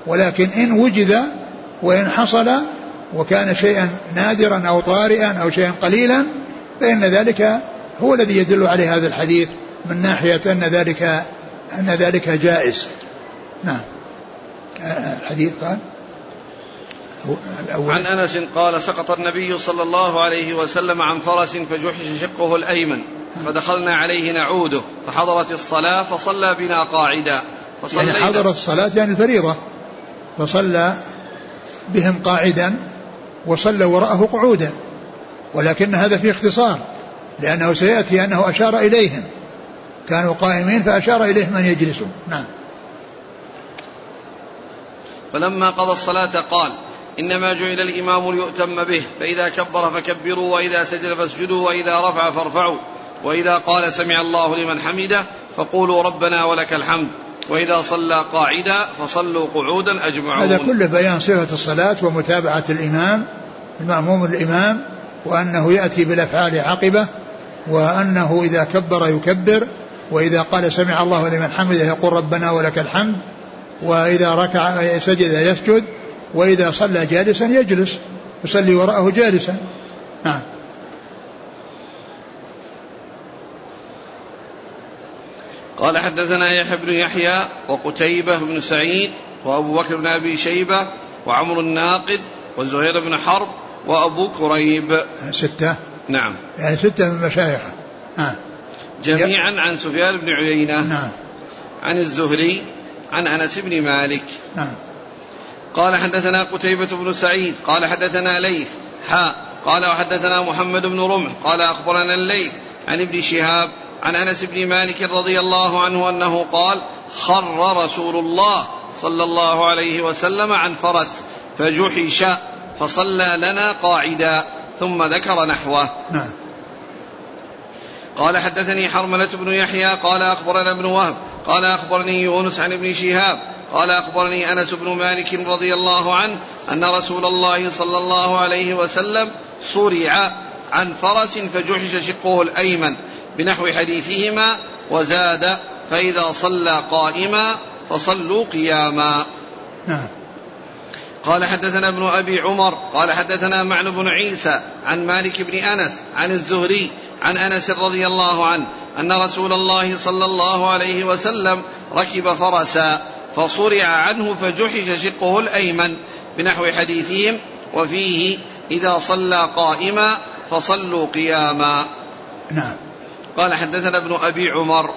ولكن إن وجد وإن حصل وكان شيئا نادرا أو طارئا أو شيئا قليلا فإن ذلك هو الذي يدل عليه هذا الحديث. من ناحية أن ذلك أن ذلك جائز. نعم. الحديث قال الأول عن أنس قال سقط النبي صلى الله عليه وسلم عن فرس فجحش شقه الأيمن فدخلنا عليه نعوده فحضرت الصلاة فصلى بنا قاعدا فصلى يعني حضرت الصلاة يعني الفريضة فصلى بهم قاعدا وصلى وراءه قعودا ولكن هذا فيه اختصار لأنه سيأتي أنه أشار إليهم. كانوا قائمين فأشار إليهم أن يجلسوا. نعم. فلما قضى الصلاة قال إنما جعل الإمام ليؤتم به فإذا كبر فكبروا وإذا سجد فاسجدوا وإذا رفع فارفعوا وإذا قال سمع الله لمن حمده فقولوا ربنا ولك الحمد وإذا صلى قاعدا فصلوا قعودا أجمعون. هذا كله بيان صفة الصلاة ومتابعة الإمام المأموم الإمام وأنه يأتي بالأفعال عقبة وأنه إذا كبر يكبر وإذا قال سمع الله لمن حمده يقول ربنا ولك الحمد وإذا ركع سجد يسجد وإذا صلى جالسا يجلس يصلي وراءه جالسا. نعم. قال حدثنا يحيى بن يحيى وقتيبة بن سعيد وأبو بكر بن أبي شيبة وعمر الناقد وزهير بن حرب وأبو كريب. ستة. نعم. يعني ستة من مشايخه. نعم. جميعا عن سفيان بن عيينة نعم. عن الزهري عن أنس بن مالك. نعم. قال حدثنا قتيبة بن سعيد قال حدثنا ليث حاء قال وحدثنا محمد بن رمح قال أخبرنا الليث عن ابن شهاب عن أنس بن مالك رضي الله عنه أنه قال خر رسول الله صلى الله عليه وسلم عن فرس فجحش فصلى لنا قاعدا ثم ذكر نحوه. نعم. قال حدثني حرملة بن يحيى قال أخبرنا ابن وهب قال أخبرني يونس عن ابن شهاب قال أخبرني أنس بن مالك رضي الله عنه أن رسول الله صلى الله عليه وسلم صرع عن فرس فجحش شقه الأيمن بنحو حديثهما وزاد فإذا صلى قائما فصلوا قياما. نعم. قال حدثنا ابن أبي عمر قال حدثنا معن بن عيسى عن مالك بن أنس عن الزهري عن أنس رضي الله عنه أن رسول الله صلى الله عليه وسلم ركب فرسا فصرع عنه فجحش شقه الأيمن بنحو حديثهم وفيه إذا صلى قائما فصلوا قياما. نعم. قال حدثنا ابن أبي عمر.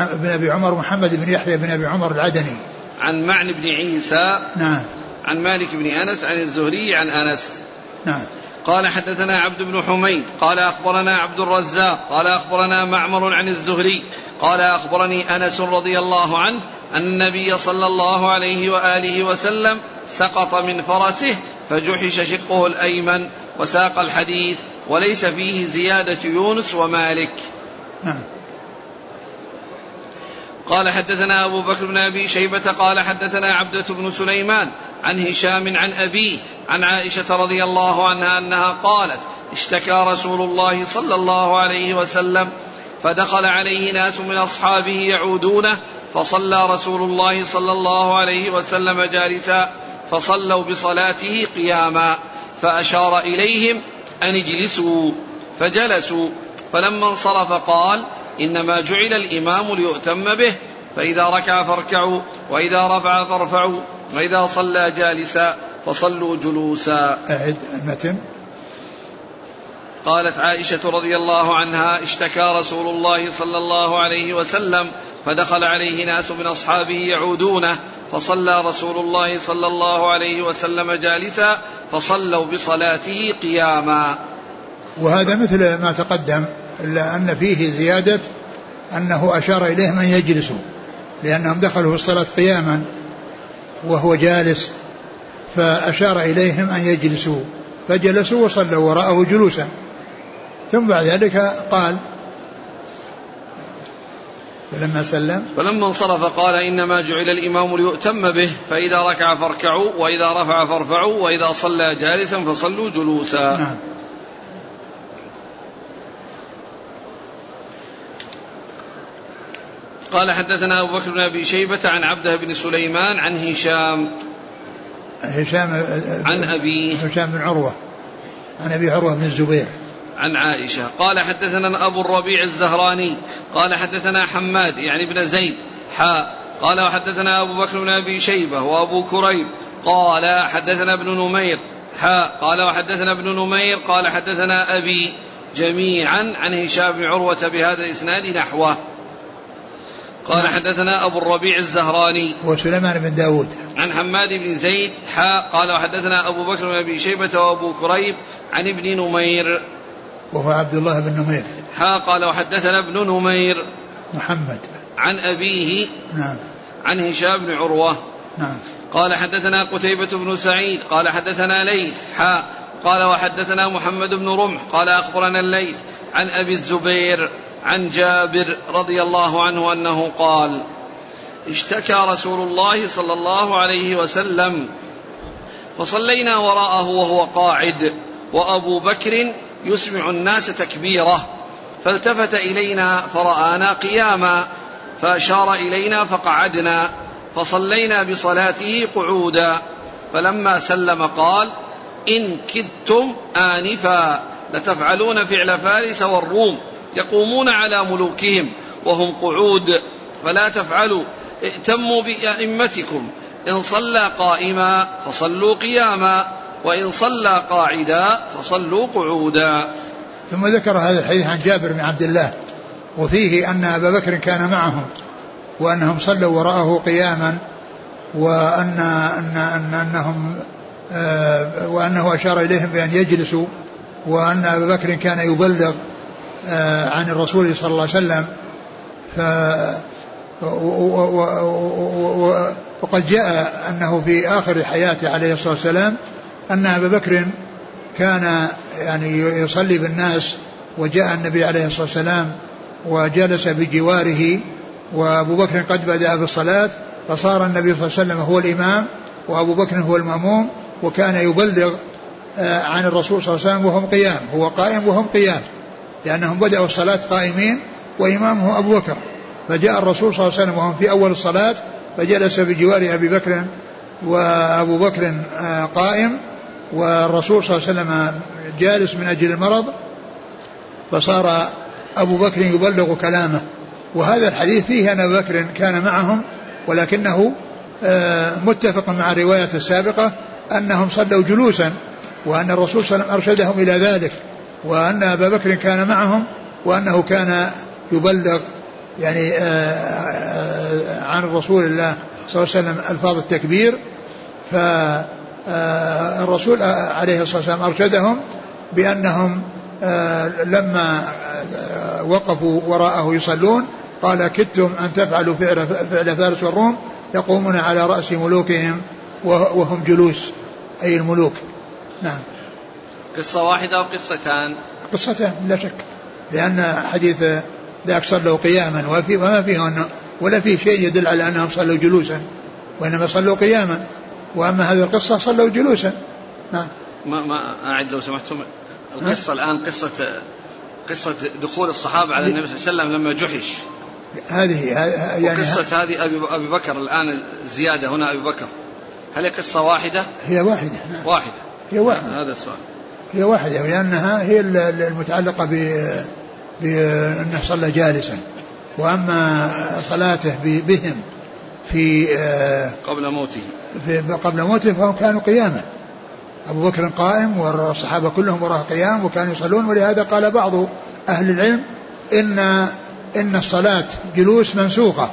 ابن أبي عمر محمد بن يحيى بن أبي عمر العدني. عن معن بن عيسى. نعم. عن مالك بن أنس عن الزهري عن أنس. نعم. قال حدثنا عبد بن حميد. قال أخبرنا عبد الرزاق. قال أخبرنا معمر عن الزهري. قال أخبرني أنس رضي الله عنه أن النبي صلى الله عليه وآله وسلم سقط من فرسه فجحش شقه الأيمن وساق الحديث وليس فيه زيادة يونس ومالك. نعم. قال حدثنا أبو بكر بن أبي شيبة قال حدثنا عبدة بن سليمان عن هشام عن أبيه عن عائشة رضي الله عنها أنها قالت اشتكى رسول الله صلى الله عليه وسلم فدخل عليه ناس من أصحابه يعودونه فصلى رسول الله صلى الله عليه وسلم جالسا فصلوا بصلاته قياما فأشار إليهم أن اجلسوا فجلسوا فلما انصرف قال إنما جعل الإمام ليؤتم به فإذا ركع فاركعوا وإذا رفع فارفعوا وإذا صلى جالسا فصلوا جلوسا. أعد المتن قالت عائشة رضي الله عنها اشتكى رسول الله صلى الله عليه وسلم فدخل عليه ناس من أصحابه يعودونه فصلى رسول الله صلى الله عليه وسلم جالسا فصلوا بصلاته قياما. وهذا مثل ما تقدم. إلا أن فيه زيادة أنه أشار إليهم أن يجلسوا لأنهم دخلوا في الصلاة قياما وهو جالس فأشار إليهم أن يجلسوا فجلسوا وصلوا وراءه جلوسا. ثم بعد ذلك قال فلما سلم فلما انصرف قال إنما جعل الإمام ليؤتم به فإذا ركع فاركعوا وإذا رفع فارفعوا وإذا صلى جالسا فصلوا جلوسا. نعم. قال حدثنا أبو بكر بن أبي شيبة عن عبده بن سليمان عن هشام. هشام عن أبيه هشام بن عروة. عن أبي عروة بن الزبير. عن عائشة. قال حدثنا أبو الربيع الزهراني. قال حدثنا حماد يعني ابن زيد حاء قال وحدثنا أبو بكر بن أبي شيبة وأبو كريب. قال حدثنا ابن نمير حاء قال وحدثنا ابن نمير قال حدثنا أبي جميعا عن هشام بن عروة بهذا الإسناد نحوه. قال حدثنا أبو الربيع الزهراني وسليمان بن داود. عن حماد بن زيد حاء قال وحدثنا أبو بكر بن أبي شيبة وأبو كريب عن ابن نمير. وهو عبد الله بن نمير. حاء قال وحدثنا ابن نمير. محمد. عن أبيه. نعم. عن هشام بن عروة. نعم. قال حدثنا قتيبة بن سعيد. قال حدثنا ليث. حاء قال وحدثنا محمد بن رمح. قال أخبرنا الليث عن أبي الزبير. عن جابر رضي الله عنه أنه قال اشتكى رسول الله صلى الله عليه وسلم فصلينا وراءه وهو قاعد وأبو بكر يسمع الناس تكبيره فالتفت إلينا فرآنا قياما فأشار إلينا فقعدنا فصلينا بصلاته قعودا فلما سلم قال إن كدتم آنفا لتفعلون فعل فارس والروم. يقومون على ملوكهم وهم قعود. فلا تفعلوا ائتموا بأئمتكم. إن صلى قائما فصلوا قياما وإن صلى قاعدا فصلوا قعودا. ثم ذكر هذا الحديث عن جابر بن عبد الله وفيه أن أبا بكر كان معهم وأنهم صلوا وراءه قياما وأن أن أن أنهم آه، وأنه أشار إليهم بأن يجلسوا وأن أبا بكر كان يبلغ عن الرسول صلى الله عليه وسلم. ف وقد جاء أنه في آخر حياته عليه الصلاة والسلام أن أبا بكر كان يعني يصلي بالناس وجاء النبي عليه الصلاة والسلام وجلس بجواره وأبو بكر قد بدأ بالصلاة فصار النبي صلى الله عليه وسلم هو الإمام وأبو بكر هو المأموم وكان يبلغ آه، عن الرسول صلى الله عليه وسلم وهم قيام هو قائم وهم قيام. لأنهم بدأوا الصلاة قائمين وإمامه أبو بكر. فجاء الرسول صلى الله عليه وسلم وهم في أول الصلاة فجلس بجوار أبي بكر وأبو بكر آه، قائم. والرسول صلى الله عليه وسلم جالس من أجل المرض فصار أبو بكر يبلغ كلامه. وهذا الحديث فيه أن أبو بكر كان معهم ولكنه آه، متفق مع الرواية السابقة أنهم صلوا جلوسا وأن الرسول صلى الله عليه وسلم أرشدهم إلى ذلك. وأن أبا بكر كان معهم وأنه كان يبلغ يعني آه، آه، عن رسول الله صلى الله عليه وسلم ألفاظ التكبير. فالرسول عليه الصلاة والسلام أرشدهم بأنهم لما وقفوا وراءه يصلون قال كدتم أن تفعلوا فعل, فعل فارس والروم يقومون على رأس ملوكهم وهم جلوس أي الملوك. نعم. قصة واحدة أو قصتان قصتان لا شك. لأن حديث ذاك صلوا قياما وفي وما فيه أنه ولا فيه شيء يدل على أنهم صلوا جلوسا وإنما صلوا قياما. وأما هذه القصة صلوا جلوسا. نعم ما ما أعد لو سمحتم. القصة الآن قصة قصة دخول الصحابة على النبي صلى الله عليه وسلم لما جحش. هذه يعني قصة هذه أبي, أبي بكر الآن زيادة هنا أبي بكر. هل هي قصة واحدة؟ هي واحدة. نعم. واحدة. هي واحدة. هذا السؤال. هي واحدة لأنها هي المتعلقة ب بأنه صلى جالسا. وأما صلاته بهم في آه، قبل موته. في قبل موته فهم كانوا قياما. أبو بكر قائم والصحابة كلهم وراء قيام وكانوا يصلون. ولهذا قال بعض أهل العلم إن إن الصلاة جلوس منسوخة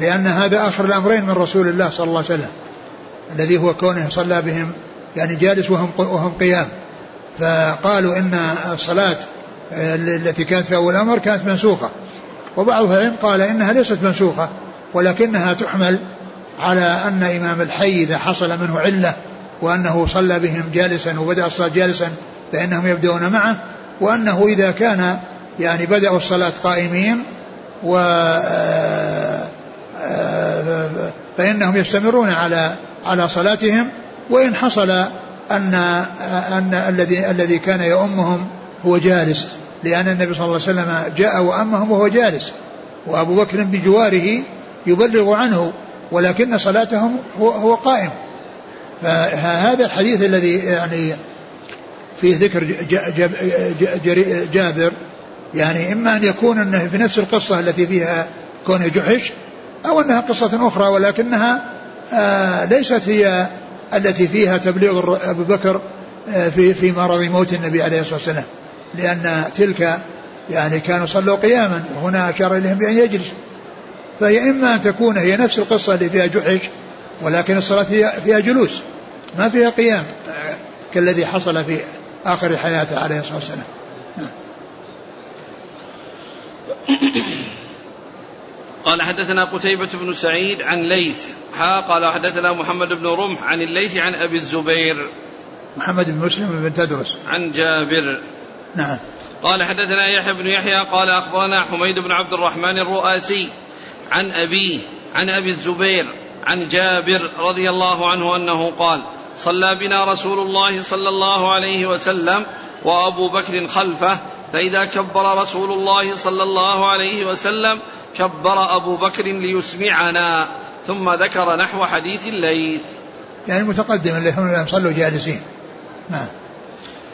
لأن هذا آخر الأمرين من رسول الله صلى الله عليه وسلم الذي هو كونه صلى بهم يعني جالس وهم وهم قيام. فقالوا إن الصلاة التي كانت في أول الأمر كانت منسوخة. وبعض العلم قال إنها ليست منسوخة ولكنها تحمل على أن إمام الحي إذا حصل منه علة وأنه صلى بهم جالسا وبدأ الصلاة جالسا فإنهم يبدأون معه وأنه إذا كان يعني بدأوا الصلاة قائمين و فإنهم يستمرون على على صلاتهم وإن حصل أن أن الذي الذي كان يؤمهم هو جالس لأن النبي صلى الله عليه وسلم جاء وأمهم وهو جالس وأبو بكر بجواره يبلغ عنه ولكن صلاتهم هو, هو قائم. فهذا الحديث الذي يعني فيه ذكر جابر يعني إما أن يكون أنه في نفس القصة التي فيها كونه جحش أو أنها قصة أخرى ولكنها آه ليست هي التي فيها تبليغ أبو بكر آه في في مرض موت النبي عليه الصلاة والسلام. لأن تلك يعني كانوا صلوا قياما وهنا أشار إليهم بأن يجلس فهي إما أن تكون هي نفس القصة اللي فيها جحش ولكن الصلاة فيها, فيها جلوس ما فيها قيام آه كالذي حصل في آخر حياته عليه الصلاة والسلام. قال حدثنا قتيبة بن سعيد عن ليث. حا قال حدثنا محمد بن رمح عن الليث عن أبي الزبير. محمد بن مسلم بن تدرس. عن جابر. نعم. قال حدثنا يحيى بن يحيى قال أخبرنا حميد بن عبد الرحمن الرؤاسي عن أبيه عن أبي الزبير عن جابر رضي الله عنه أنه قال صلى بنا رسول الله صلى الله عليه وسلم وأبو بكر خلفه فإذا كبر رسول الله صلى الله عليه وسلم كبر أبو بكر ليسمعنا ثم ذكر نحو حديث الليث. يعني المتقدم اللي هم صلوا جالسين. نعم.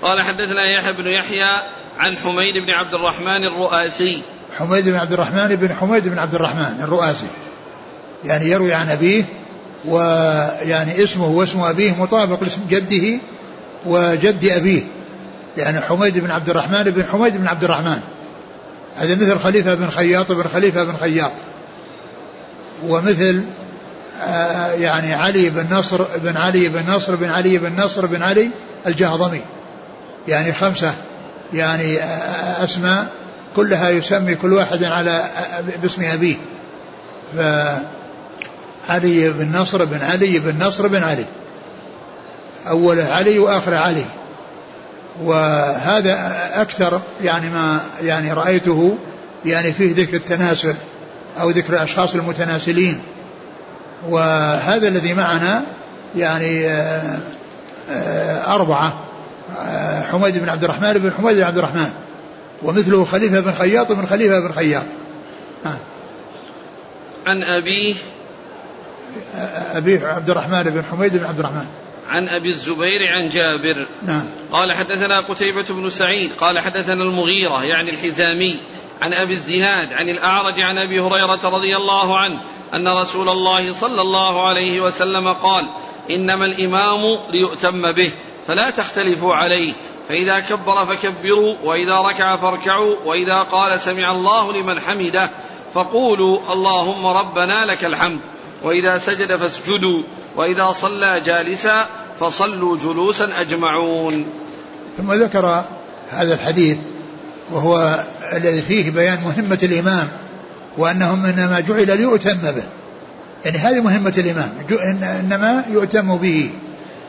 قال حدثنا يحيى بن يحيى عن حميد بن عبد الرحمن الرؤاسي. حميد بن عبد الرحمن بن حميد بن عبد الرحمن الرؤاسي. يعني يروي عن أبيه ويعني اسمه واسم أبيه مطابق لاسم جده وجد أبيه. يعني حميد بن عبد الرحمن بن حميد بن عبد الرحمن. هذا مثل خليفة بن خياط بن خليفة بن خياط. ومثل آه، يعني علي بن نصر بن علي بن نصر بن علي بن نصر بن علي الجهضمي. يعني خمسة يعني آه، أسماء كلها يسمي كل واحد على آه، باسم أبيه. فعلي بن نصر بن علي بن نصر بن علي. أوله علي وآخره علي. وهذا أكثر يعني ما يعني رأيته يعني فيه ذكر التناسل أو ذكر الأشخاص المتناسلين. وهذا الذي معنا يعني آه، آه، أربعة آه، حميد بن عبد الرحمن بن حميد بن عبد الرحمن ومثله خليفة بن خياط بن خليفة بن خياط. عن أبيه. أبيه عبد الرحمن بن حميد بن عبد الرحمن. عن أبي الزبير عن جابر. نعم. قال حدثنا قتيبة بن سعيد قال حدثنا المغيرة يعني الحزامي عن أبي الزناد عن الأعرج عن أبي هريرة رضي الله عنه أن رسول الله صلى الله عليه وسلم قال إنما الإمام ليؤتم به فلا تختلفوا عليه فإذا كبر فكبروا وإذا ركع فاركعوا وإذا قال سمع الله لمن حمده فقولوا اللهم ربنا لك الحمد. وإذا سجد فاسجدوا وإذا صلى جالسا فصلوا جلوسا أجمعون. ثم ذكر هذا الحديث وهو الذي فيه بيان مهمة الإمام وأنهم إنما جعل ليؤتم به. يعني هذه مهمة الإمام إنما يؤتم به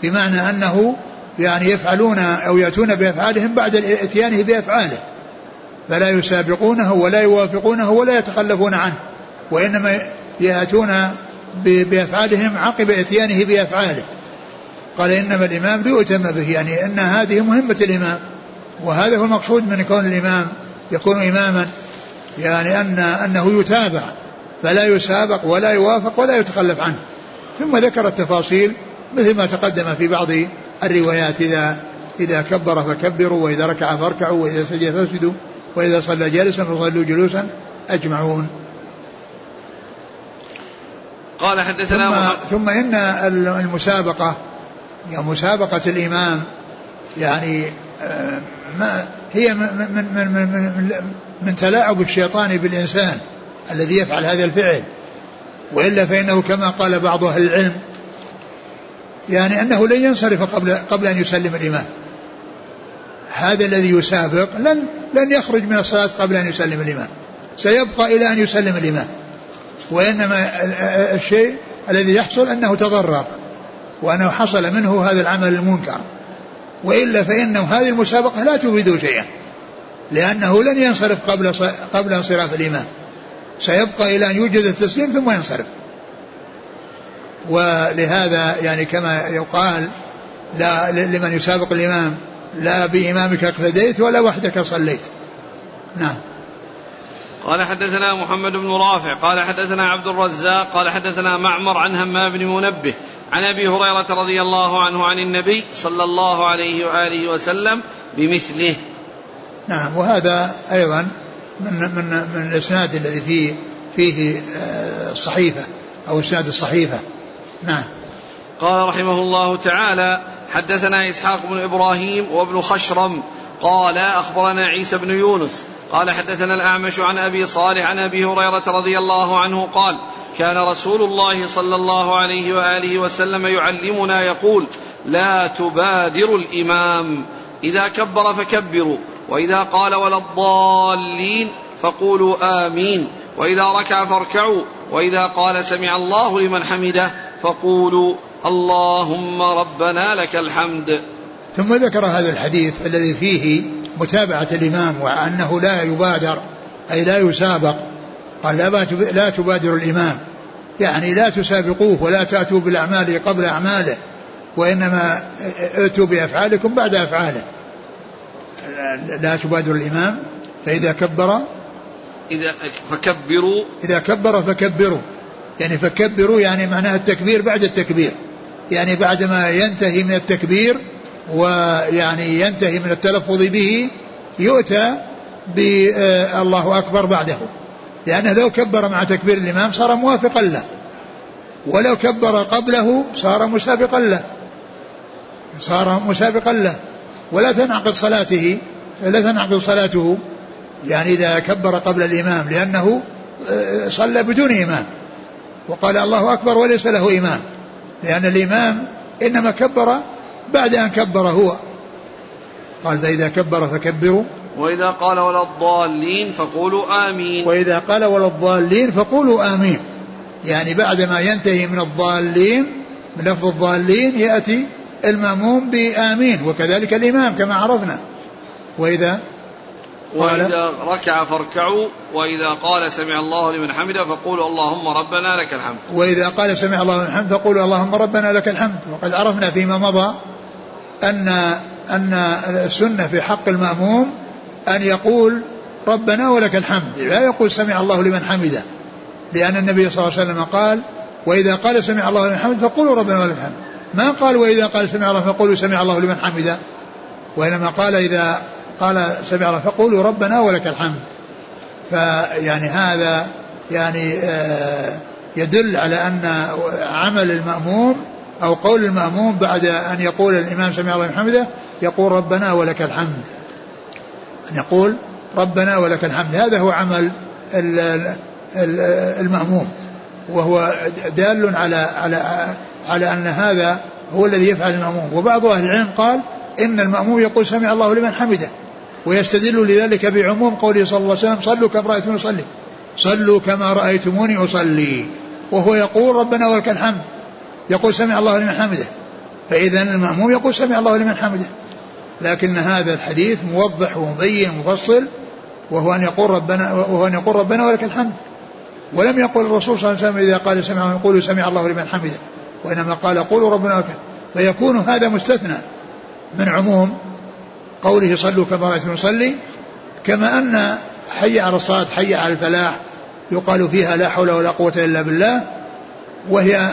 بمعنى أنه يعني يفعلون أو يأتون بأفعالهم بعد إتيانه بأفعاله. فلا يسابقونه ولا يوافقونه ولا يتخلفون عنه وإنما يأتون بأفعالهم عقب إتيانه بأفعاله. قال إنما الإمام ليؤتم به يعني أن هذه مهمة الإمام. وهذا هو المقصود من كون الإمام يكون إماما يعني أن أنه يتابع فلا يسابق ولا يوافق ولا يتخلف عنه. ثم ذكر التفاصيل مثل ما تقدم في بعض الروايات إذا إذا كبر فكبروا وإذا ركع فاركعوا وإذا سجد فاسجدوا وإذا صلى جالسا فصلوا جلوسا أجمعون. قال حدثنا ثم, ثم إن المسابقة يعني مسابقة الإمام يعني آه، ما هي من, من, من, من, من, من تلاعب الشيطان بالإنسان الذي يفعل هذا الفعل. وإلا فإنه كما قال بعض أهل العلم يعني أنه لن ينصرف قبل, قبل أن يسلم الإمام. هذا الذي يسابق لن لن يخرج من الصلاة قبل أن يسلم الإمام. سيبقى إلى أن يسلم الإمام. وإنما الشيء الذي يحصل أنه تضرر وأنه حصل منه هذا العمل المنكر. وإلا فإنه هذه المسابقة لا تفيد شيئا لأنه لن ينصرف قبل قبل انصراف الإمام. سيبقى إلى أن يوجد التسليم ثم ينصرف. ولهذا يعني كما يقال لا لمن يسابق الإمام لا بإمامك اقتديت ولا وحدك صليت. نعم. قال حدثنا محمد بن رافع قال حدثنا عبد الرزاق قال حدثنا معمر عن همام بن منبه عن أبي هريرة رضي الله عنه عن النبي صلى الله عليه وآله وسلم بمثله. نعم وهذا أيضا من من من الإسناد الذي فيه فيه آه، الصحيفه أو إسناد الصحيفه. نعم. قال رحمه الله تعالى حدثنا إسحاق بن إبراهيم وابن خشرم قال أخبرنا عيسى بن يونس قال حدثنا الأعمش عن أبي صالح عن أبي هريرة رضي الله عنه قال كان رسول الله صلى الله عليه وآله وسلم يعلمنا يقول لا تبادر الإمام. إذا كبر فكبروا وإذا قال ولا الضالين فقولوا آمين وإذا ركع فاركعوا وإذا قال سمع الله لمن حمده فقولوا اللهم ربنا لك الحمد. ثم ذكر هذا الحديث الذي فيه متابعة الإمام وأنه لا يبادر أي لا يسابق قال لا, لا تبادر الإمام. يعني لا تسابقوه ولا تأتوا بالأعمال قبل أعماله وإنما ائتوا بأفعالكم بعد أفعاله. لا تبادر الإمام فإذا كبر إذا فكبروا. إذا كبر فكبروا. يعني فكبروا يعني معناها التكبير بعد التكبير. يعني بعدما ينتهي من التكبير ويعني ينتهي من التلفظ به يؤتى بالله أكبر بعده. لأنه لو كبر مع تكبير الإمام صار موافقا له. ولو كبر قبله صار مسابقا له. صار مسابقا له. ولا تنعقد صلاته لا تنعقد صلاته يعني إذا كبر قبل الإمام لأنه آه، صلى بدون إمام. وقال الله أكبر وليس له إمام. لأن الإمام إنما كبر بعد أن كبر هو. قال فإذا كبر فكبروا. وإذا قال ولا الضالين فقولوا آمين. وإذا قال ولا الضالين فقولوا آمين. يعني بعدما ينتهي من الضالين من لفظ الضالين يأتي المأموم بآمين وكذلك الإمام كما عرفنا. وإذا وإذا ركع فاركعوا وإذا قال سمع الله لمن حمده فقولوا اللهم ربنا لك الحمد. وإذا قال سمع الله لمن حمده فقولوا اللهم ربنا لك الحمد. وقد عرفنا فيما مضى أن أن السنة في حق المأموم أن يقول ربنا ولك الحمد. لا يقول سمع الله لمن حمده. لأن النبي صلى الله عليه وسلم قال وإذا قال سمع الله لمن حمده فقولوا ربنا ولك الحمد. ما قال وإذا قال سمع الله فقولوا سمع الله لمن حمده. وإنما قال إذا قال سمع الله فقولوا ربنا ولك الحمد. فيعني هذا يعني آه، يدل على أن عمل المأموم أو قول المأموم بعد أن يقول الإمام سمع الله حمده يقول ربنا ولك الحمد. أن يقول ربنا ولك الحمد. هذا هو عمل المأموم وهو دال على على على أن هذا هو الذي يفعل المأموم. وبعض أهل العلم قال إن المأموم يقول سمع الله لمن حمده ويستدل لذلك بعموم قوله صلى الله عليه وسلم صلوا كما رأيتموني أصلي. صلوا كما رأيتموني أصلي. وهو يقول ربنا ولك الحمد. يقول سمع الله لمن حمده. فإذا المأموم يقول سمع الله لمن حمده. لكن هذا الحديث موضح ومبين مفصل وهو أن يقول ربنا وهو أن يقول ربنا ولك الحمد. ولم يقل الرسول صلى الله عليه وسلم إذا قال سمع يقول سمع الله لمن حمده. وإنما قال قولوا ربنا ولك فيكون هذا مستثنى من عموم قوله صلوا كما رأيتم يصلي كما أن حي على الصلاة حي على الفلاح يقال فيها لا حول ولا قوة إلا بالله وهي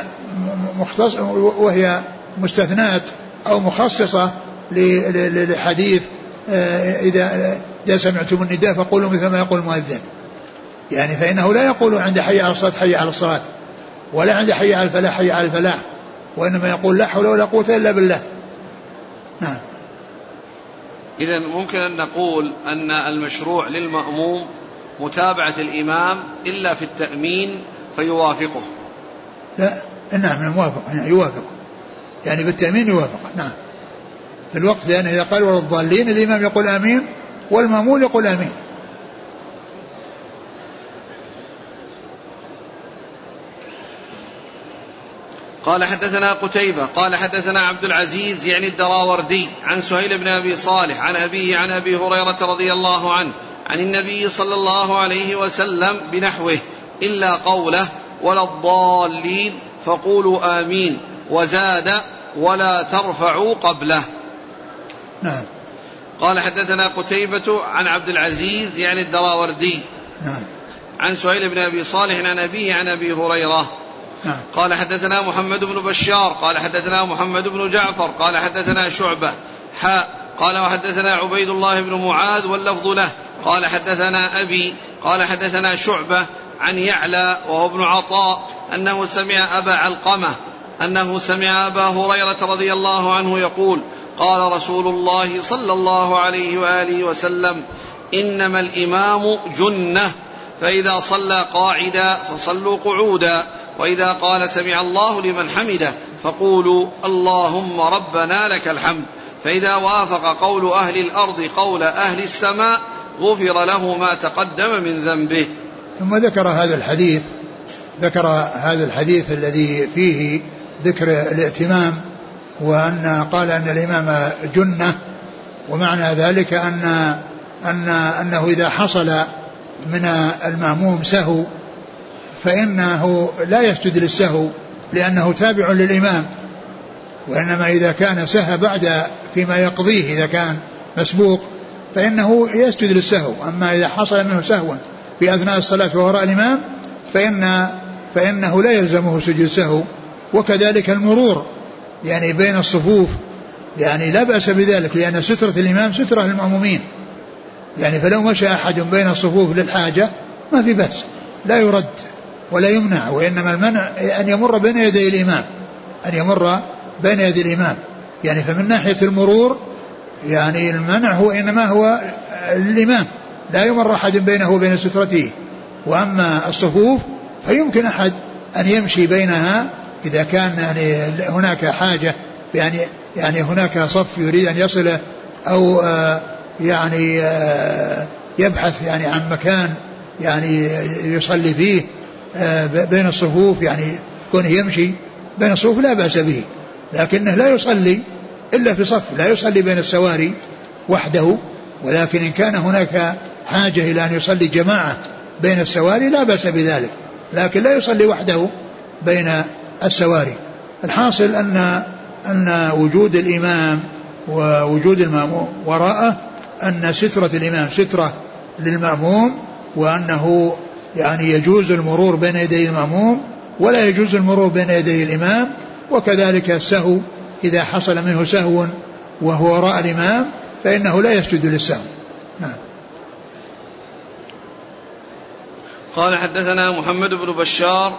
مختص وهي مستثنات أو مخصصة لحديث آه، إذا إذا سمعتم النداء فقولوا مثل ما يقول المؤذن. يعني فإنه لا يقول عند حي على الصلاة حي على الصلاة ولا عند حي على الفلاح حي على الفلاح وإنما يقول لا حول ولا قوة إلا بالله. نعم. إذا ممكن أن نقول أن المشروع للمأموم متابعة الإمام إلا في التأمين فيوافقه. لا. نعم موافق. يعني يوافق. يعني بالتأمين يوافق. نعم. في الوقت لأنه إذا قال ولا الضالين الإمام يقول آمين والمأمول يقول آمين. قال حدثنا قتيبة قال حدثنا عبد العزيز يعني الدراوردي عن سهيل بن أبي صالح عن أبيه عن أبي هريرة رضي الله عنه عن النبي صلى الله عليه وسلم بنحوه إلا قوله ولا الضالين فقولوا آمين وزاد ولا ترفعوا قبله. نعم. قال حدثنا قتيبة عن عبد العزيز يعني الدراوردي. نعم. عن سهيل بن أبي صالح عن أبيه عن أبي هريرة. نعم. قال حدثنا محمد بن بشار قال حدثنا محمد بن جعفر قال حدثنا شعبة. حاء قال وحدثنا عبيد الله بن معاذ واللفظ له. قال حدثنا أبي قال حدثنا شعبة. عن يعلى وهو ابن عطاء أنه سمع أبا علقمة أنه سمع أبا هريرة رضي الله عنه يقول قال رسول الله صلى الله عليه وآله وسلم إنما الإمام جنة فإذا صلى قاعدا فصلوا قعودا وإذا قال سمع الله لمن حمده فقولوا اللهم ربنا لك الحمد فإذا وافق قول أهل الأرض قول أهل السماء غفر له ما تقدم من ذنبه ثم ذكر هذا الحديث ذكر هذا الحديث الذي فيه ذكر الائتمام وأن قال أن الإمام جنة ومعنى ذلك أن أن أنه إذا حصل من المأموم سهو فإنه لا يسجد للسهو لأنه تابع للإمام. وإنما إذا كان سهى بعد فيما يقضيه إذا كان مسبوق فإنه يسجد للسهو. أما إذا حصل منه سهو في أثناء الصلاة وراء الإمام فإن فإنه لا يلزمه سجود سهو وكذلك المرور يعني بين الصفوف يعني لا بأس بذلك لأن سترة الإمام سترة للمأمومين. يعني فلو مشى أحد بين الصفوف للحاجة ما في بأس لا يرد ولا يمنع وإنما المنع أن يمر بين يدي الإمام أن يمر بين يدي الإمام. يعني فمن ناحية المرور يعني المنع هو إنما هو الإمام. لا يمر أحد بينه وبين سترته. وأما الصفوف فيمكن أحد أن يمشي بينها إذا كان يعني هناك حاجة يعني يعني هناك صف يريد أن يصله أو آه يعني آه يبحث يعني عن مكان يعني يصلي فيه آه بين الصفوف يعني كونه يمشي بين الصفوف لا بأس به. لكنه لا يصلي إلا في صف لا يصلي بين السواري وحده. ولكن إن كان هناك حاجة إلى أن يصلي جماعة بين السواري لا بأس بذلك لكن لا يصلي وحده بين السواري. الحاصل أن أن وجود الإمام ووجود المأموم وراءه أن سترة الإمام سترة للمأموم وأنه يعني يجوز المرور بين يدي المأموم ولا يجوز المرور بين يدي الإمام وكذلك السهو إذا حصل منه سهو وهو وراء الإمام فإنه لا يسجد للسهو. نعم. قال حدثنا محمد بن بشار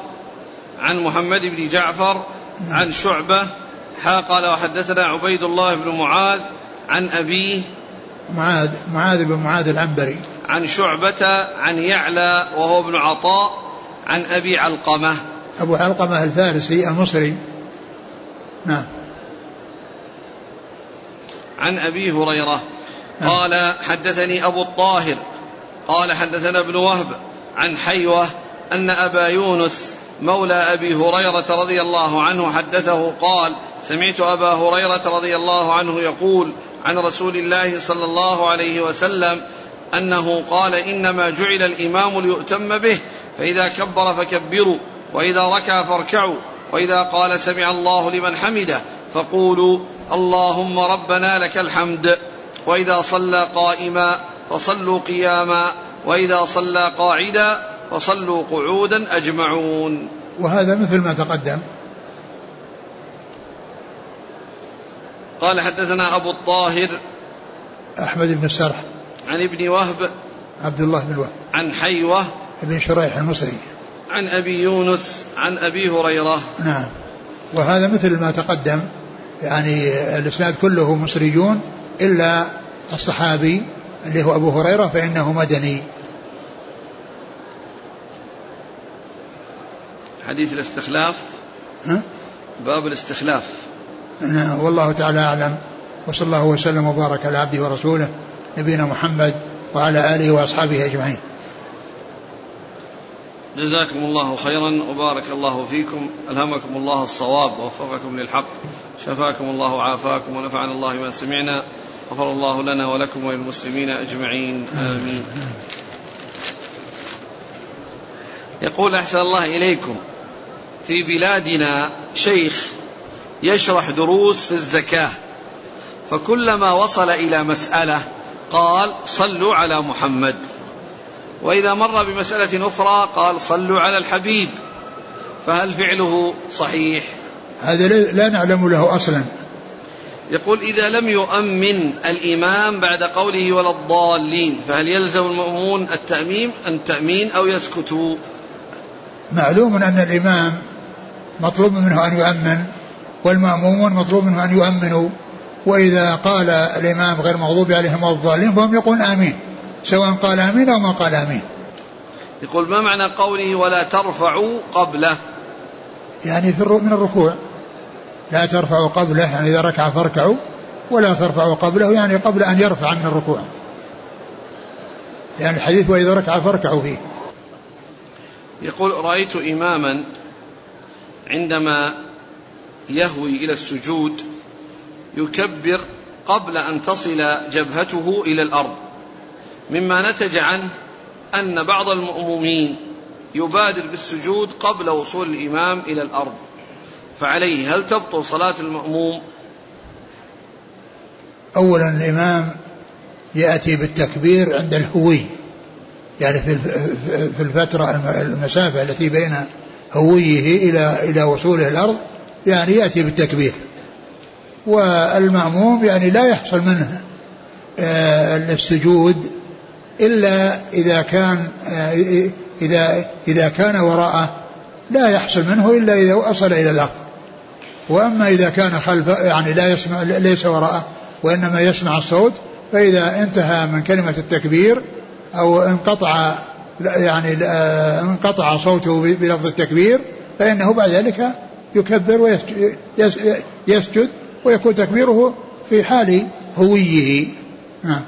عن محمد بن جعفر. عن شعبة حا قال وحدثنا عبيد الله بن معاذ عن أبيه معاذ معاذ بن معاذ العنبري. عن شعبة عن يعلى وهو ابن عطاء عن أبي علقمة. أبو علقمة الفارسي المصري. نعم. عن أبي هريرة. نعم. قال حدثني أبو الطاهر. قال حدثنا ابن وهب. عن حيوة أن أبا يونس مولى أبي هريرة رضي الله عنه حدثه قال سمعت أبا هريرة رضي الله عنه يقول عن رسول الله صلى الله عليه وسلم أنه قال إنما جعل الإمام ليؤتم به فإذا كبر فكبروا وإذا ركع فاركعوا وإذا قال سمع الله لمن حمده فقولوا اللهم ربنا لك الحمد وإذا صلى قائما فصلوا قياما. وإذا صلى قاعدا فصلوا قعودا أجمعون. وهذا مثل ما تقدم. قال حدثنا أبو الطاهر أحمد بن السرح. عن ابن وهب عبد الله بن وهب عن حيوة بن شريح المصري. عن أبي يونس عن أبي هريرة. نعم. وهذا مثل ما تقدم. يعني الإسناد كله مصريون إلا الصحابي اللي هو أبو هريرة فإنه مدني. حديث الاستخلاف. ها؟ باب الاستخلاف. نعم والله تعالى أعلم. وصلى الله وسلم وبارك على عبده ورسوله نبينا محمد وعلى آله وأصحابه أجمعين. جزاكم الله خيرا وبارك الله فيكم. ألهمكم الله الصواب ووفقكم للحق. شفاكم الله وعافاكم ونفعنا الله ما سمعنا. غفر الله لنا ولكم وللمسلمين أجمعين آمين. يقول أحسن الله إليكم في بلادنا شيخ يشرح دروس في الزكاة فكلما وصل إلى مسألة قال صلوا على محمد. وإذا مر بمسألة أخرى قال صلوا على الحبيب. فهل فعله صحيح؟ هذا لا نعلم له أصلا. يقول إذا لم يؤمن الإمام بعد قوله ولا الضالين فهل يلزم المأمون التأميم؟ التأمين أو يسكتوا معلوم أن الإمام مطلوب منه أن يؤمن والمأمومون مطلوب منه أن يؤمنوا. وإذا قال الإمام غير مغضوب عليهم الضالين فهم يقولون آمين سواء قال آمين أو ما قال آمين. يقول ما معنى قوله ولا ترفعوا قبله؟ يعني في من الركوع. لا ترفعوا قبله يعني إذا ركع فاركعوا ولا ترفعوا قبله يعني قبل أن يرفع من الركوع. لأن الحديث وإذا ركع فاركعوا فيه. يقول رأيت إماما عندما يهوي إلى السجود يكبر قبل أن تصل جبهته إلى الأرض مما نتج عنه أن بعض المؤمومين يبادر بالسجود قبل وصول الإمام إلى الأرض. فعليه هل تبطل صلاة المأموم؟ أولا الإمام يأتي بالتكبير عند الهوي يعني في الفترة المسافة التي بين هويه إلى إلى وصوله الأرض يعني يأتي بالتكبير. والمأموم يعني لا يحصل منه آه، السجود إلا إذا كان آه، إذا إذا كان وراءه لا يحصل منه إلا إذا وصل إلى الأرض. وأما إذا كان خلف يعني لا يسمع ليس وراءه وإنما يسمع الصوت فإذا انتهى من كلمة التكبير أو انقطع يعني انقطع صوته بلفظ التكبير فإنه بعد ذلك يكبر ويسجد ويكون تكبيره في حال هويه. نعم.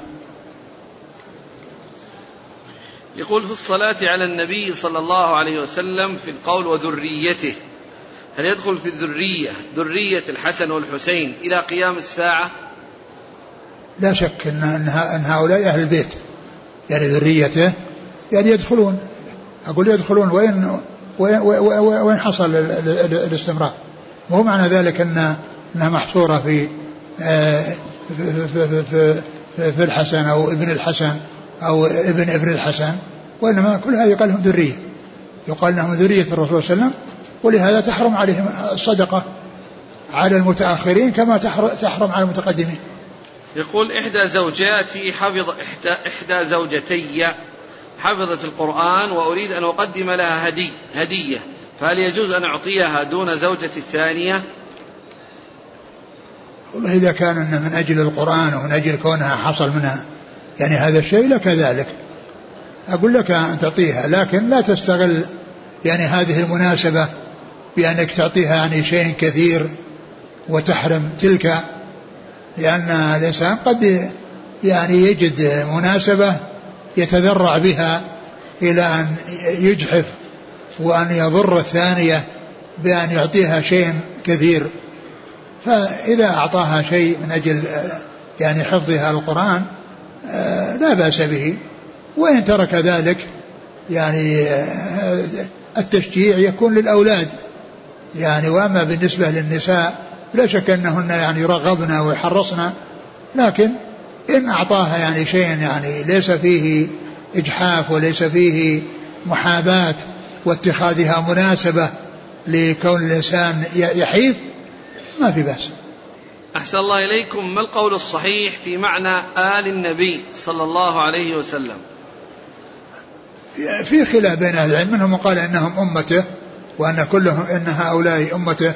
يقول في الصلاة على النبي صلى الله عليه وسلم في القول وذريته. هل يدخل في الذرية ذرية الحسن والحسين إلى قيام الساعة؟ لا شك أن, أن هؤلاء أهل البيت. يعني ذريته يعني يدخلون. أقول يدخلون وين وين, وين حصل الاستمرار؟ مو معنى ذلك أن أنها محصورة في في, في, في, في الحسن أو ابن الحسن أو ابن ابن الحسن وإنما كل هذا يقال لهم ذرية. يقال لهم ذرية الرسول صلى الله عليه وسلم ولهذا تحرم عليهم الصدقة على المتأخرين كما تحرم على المتقدمين. يقول إحدى زوجاتي حفظ إحدى, إحدى زوجتي حفظت القرآن وأريد أن أقدم لها هدي هدية فهل يجوز أن أعطيها دون زوجتي الثانية؟ والله إذا كان أنه من أجل القرآن ومن أجل كونها حصل منها يعني هذا الشيء لك ذلك أقول لك أن تعطيها لكن لا تستغل يعني هذه المناسبة بأنك تعطيها يعني شيء كثير وتحرم تلك لأن الإنسان قد يعني يجد مناسبة يتذرع بها إلى أن يجحف وأن يضر الثانية بأن يعطيها شيء كثير. فإذا أعطاها شيء من أجل يعني حفظها القرآن لا بأس به. وإن ترك ذلك يعني التشجيع يكون للأولاد. يعني وأما بالنسبة للنساء لا شك أنهن يعني يرغبن ويحرصن لكن إن أعطاها يعني شيء يعني ليس فيه إجحاف وليس فيه محاباة واتخاذها مناسبة لكون الإنسان يحيف ما في بأس. أحسن الله إليكم. ما القول الصحيح في معنى آل النبي صلى الله عليه وسلم؟ في خلاف بين أهل العلم منهم من قال إنهم أمته وأن كلهم إن هؤلاء أمته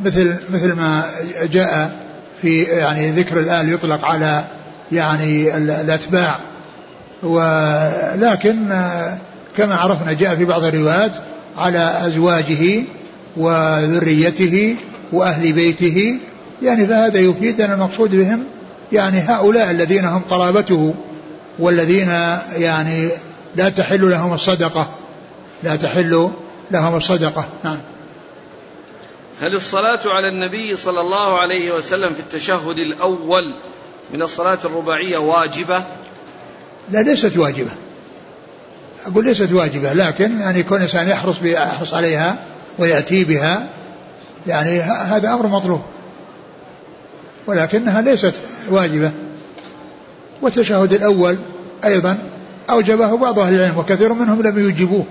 مثل مثل ما جاء في يعني ذكر الآل يطلق على يعني الأتباع. ولكن كما عرفنا جاء في بعض الروايات على أزواجه وذريته وأهل بيته. يعني فهذا يفيد أن المقصود بهم يعني هؤلاء الذين هم قرابته والذين يعني لا تحل لهم الصدقة لا تحل لهم الصدقة نعم هل الصلاة على النبي صلى الله عليه وسلم في التشهد الأول من الصلاة الرباعية واجبة؟ لا ليست واجبة. أقول ليست واجبة لكن يعني يكون الإنسان يحرص يحرص عليها ويأتي بها يعني هذا أمر مطلوب. ولكنها ليست واجبة. والتشهد الأول أيضا أوجبه بعض أهل العلم وكثير منهم لم يوجبوه.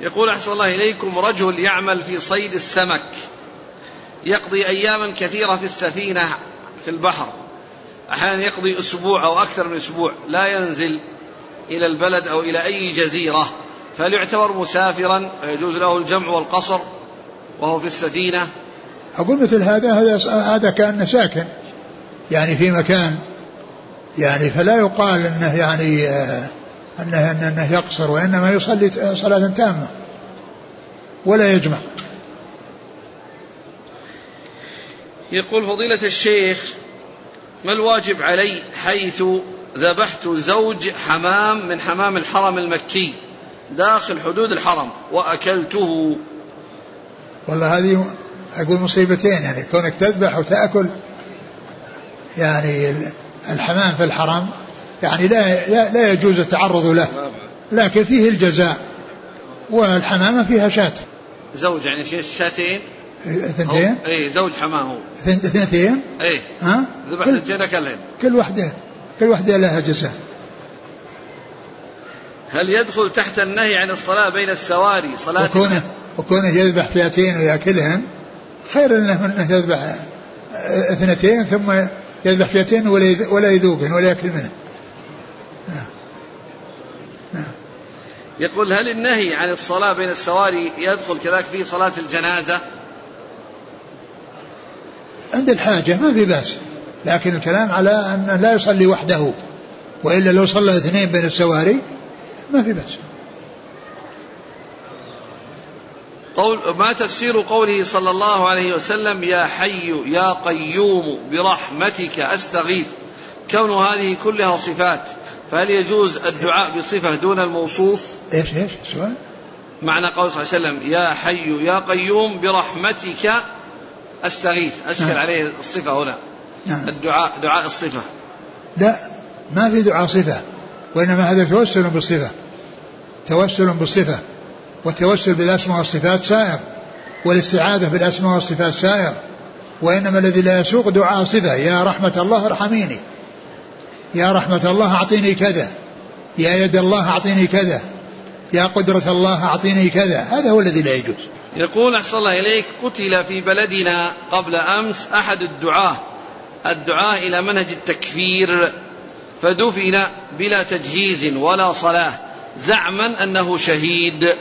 يقول أحسن الله إليكم رجل يعمل في صيد السمك يقضي أياما كثيرة في السفينة في البحر أحيانا يقضي أسبوع أو أكثر من أسبوع لا ينزل إلى البلد أو إلى أي جزيرة فهل يعتبر مسافرا ويجوز له الجمع والقصر وهو في السفينة؟ أقول مثل هذا هذا هذا كأنه ساكن يعني في مكان يعني فلا يقال أنه يعني آه أنه, أنه يقصر وإنما يصلي صلاة تامة ولا يجمع. يقول فضيلة الشيخ ما الواجب علي حيث ذبحت زوج حمام من حمام الحرم المكي داخل حدود الحرم وأكلته؟ والله هذه أقول مصيبتين يعني كونك تذبح وتأكل يعني الحمام في الحرم يعني لا لا يجوز التعرض له لكن فيه الجزاء والحمامة فيها شاة. زوج يعني شاتين؟ اثنتين؟ اي زوج حمام هو. اثنتين؟ اي ها؟ ذبح اثنتين اكلهن كل واحدة كل واحدة لها جزاء. هل يدخل تحت النهي عن الصلاة بين السواري صلاة وكونه وكونه يذبح فئتين ويأكلهن خير انه من انه يذبح اثنتين ثم يذبح فئتين ولا يذوقهن ولا يأكل منه نعم نعم يقول هل النهي عن الصلاة بين السواري يدخل كذلك في صلاة الجنازة؟ عند الحاجة ما في بأس. لكن الكلام على أنه لا يصلي وحده وإلا لو صلى اثنين بين السواري ما في بأس. قول ما تفسير قوله صلى الله عليه وسلم يا حي يا قيوم برحمتك أستغيث؟ كون هذه كلها صفات. فهل يجوز الدعاء بصفة دون الموصوف؟ إيش إيش؟ السؤال؟ معنى قول صلى الله عليه وسلم يا حي يا قيوم برحمتك أستغيث. أشكل نعم. عليه الصفة هنا. نعم. الدعاء دعاء الصفة. لا ما في دعاء صفة وإنما هذا توسل بالصفة. توسل بالصفة. والتوسل بالأسماء والصفات سائر. والاستعاذة بالأسماء والصفات سائر. وإنما الذي لا يسوق دعاء صفة يا رحمة الله ارحميني. يا رحمة الله أعطيني كذا. يا يد الله أعطيني كذا. يا قدرة الله أعطيني كذا. هذا هو الذي لا يجوز. يقول أحسن الله إليك قتل في بلدنا قبل أمس أحد الدعاة. الدعاة إلى منهج التكفير. فدفن بلا تجهيز ولا صلاة. زعما أنه شهيد.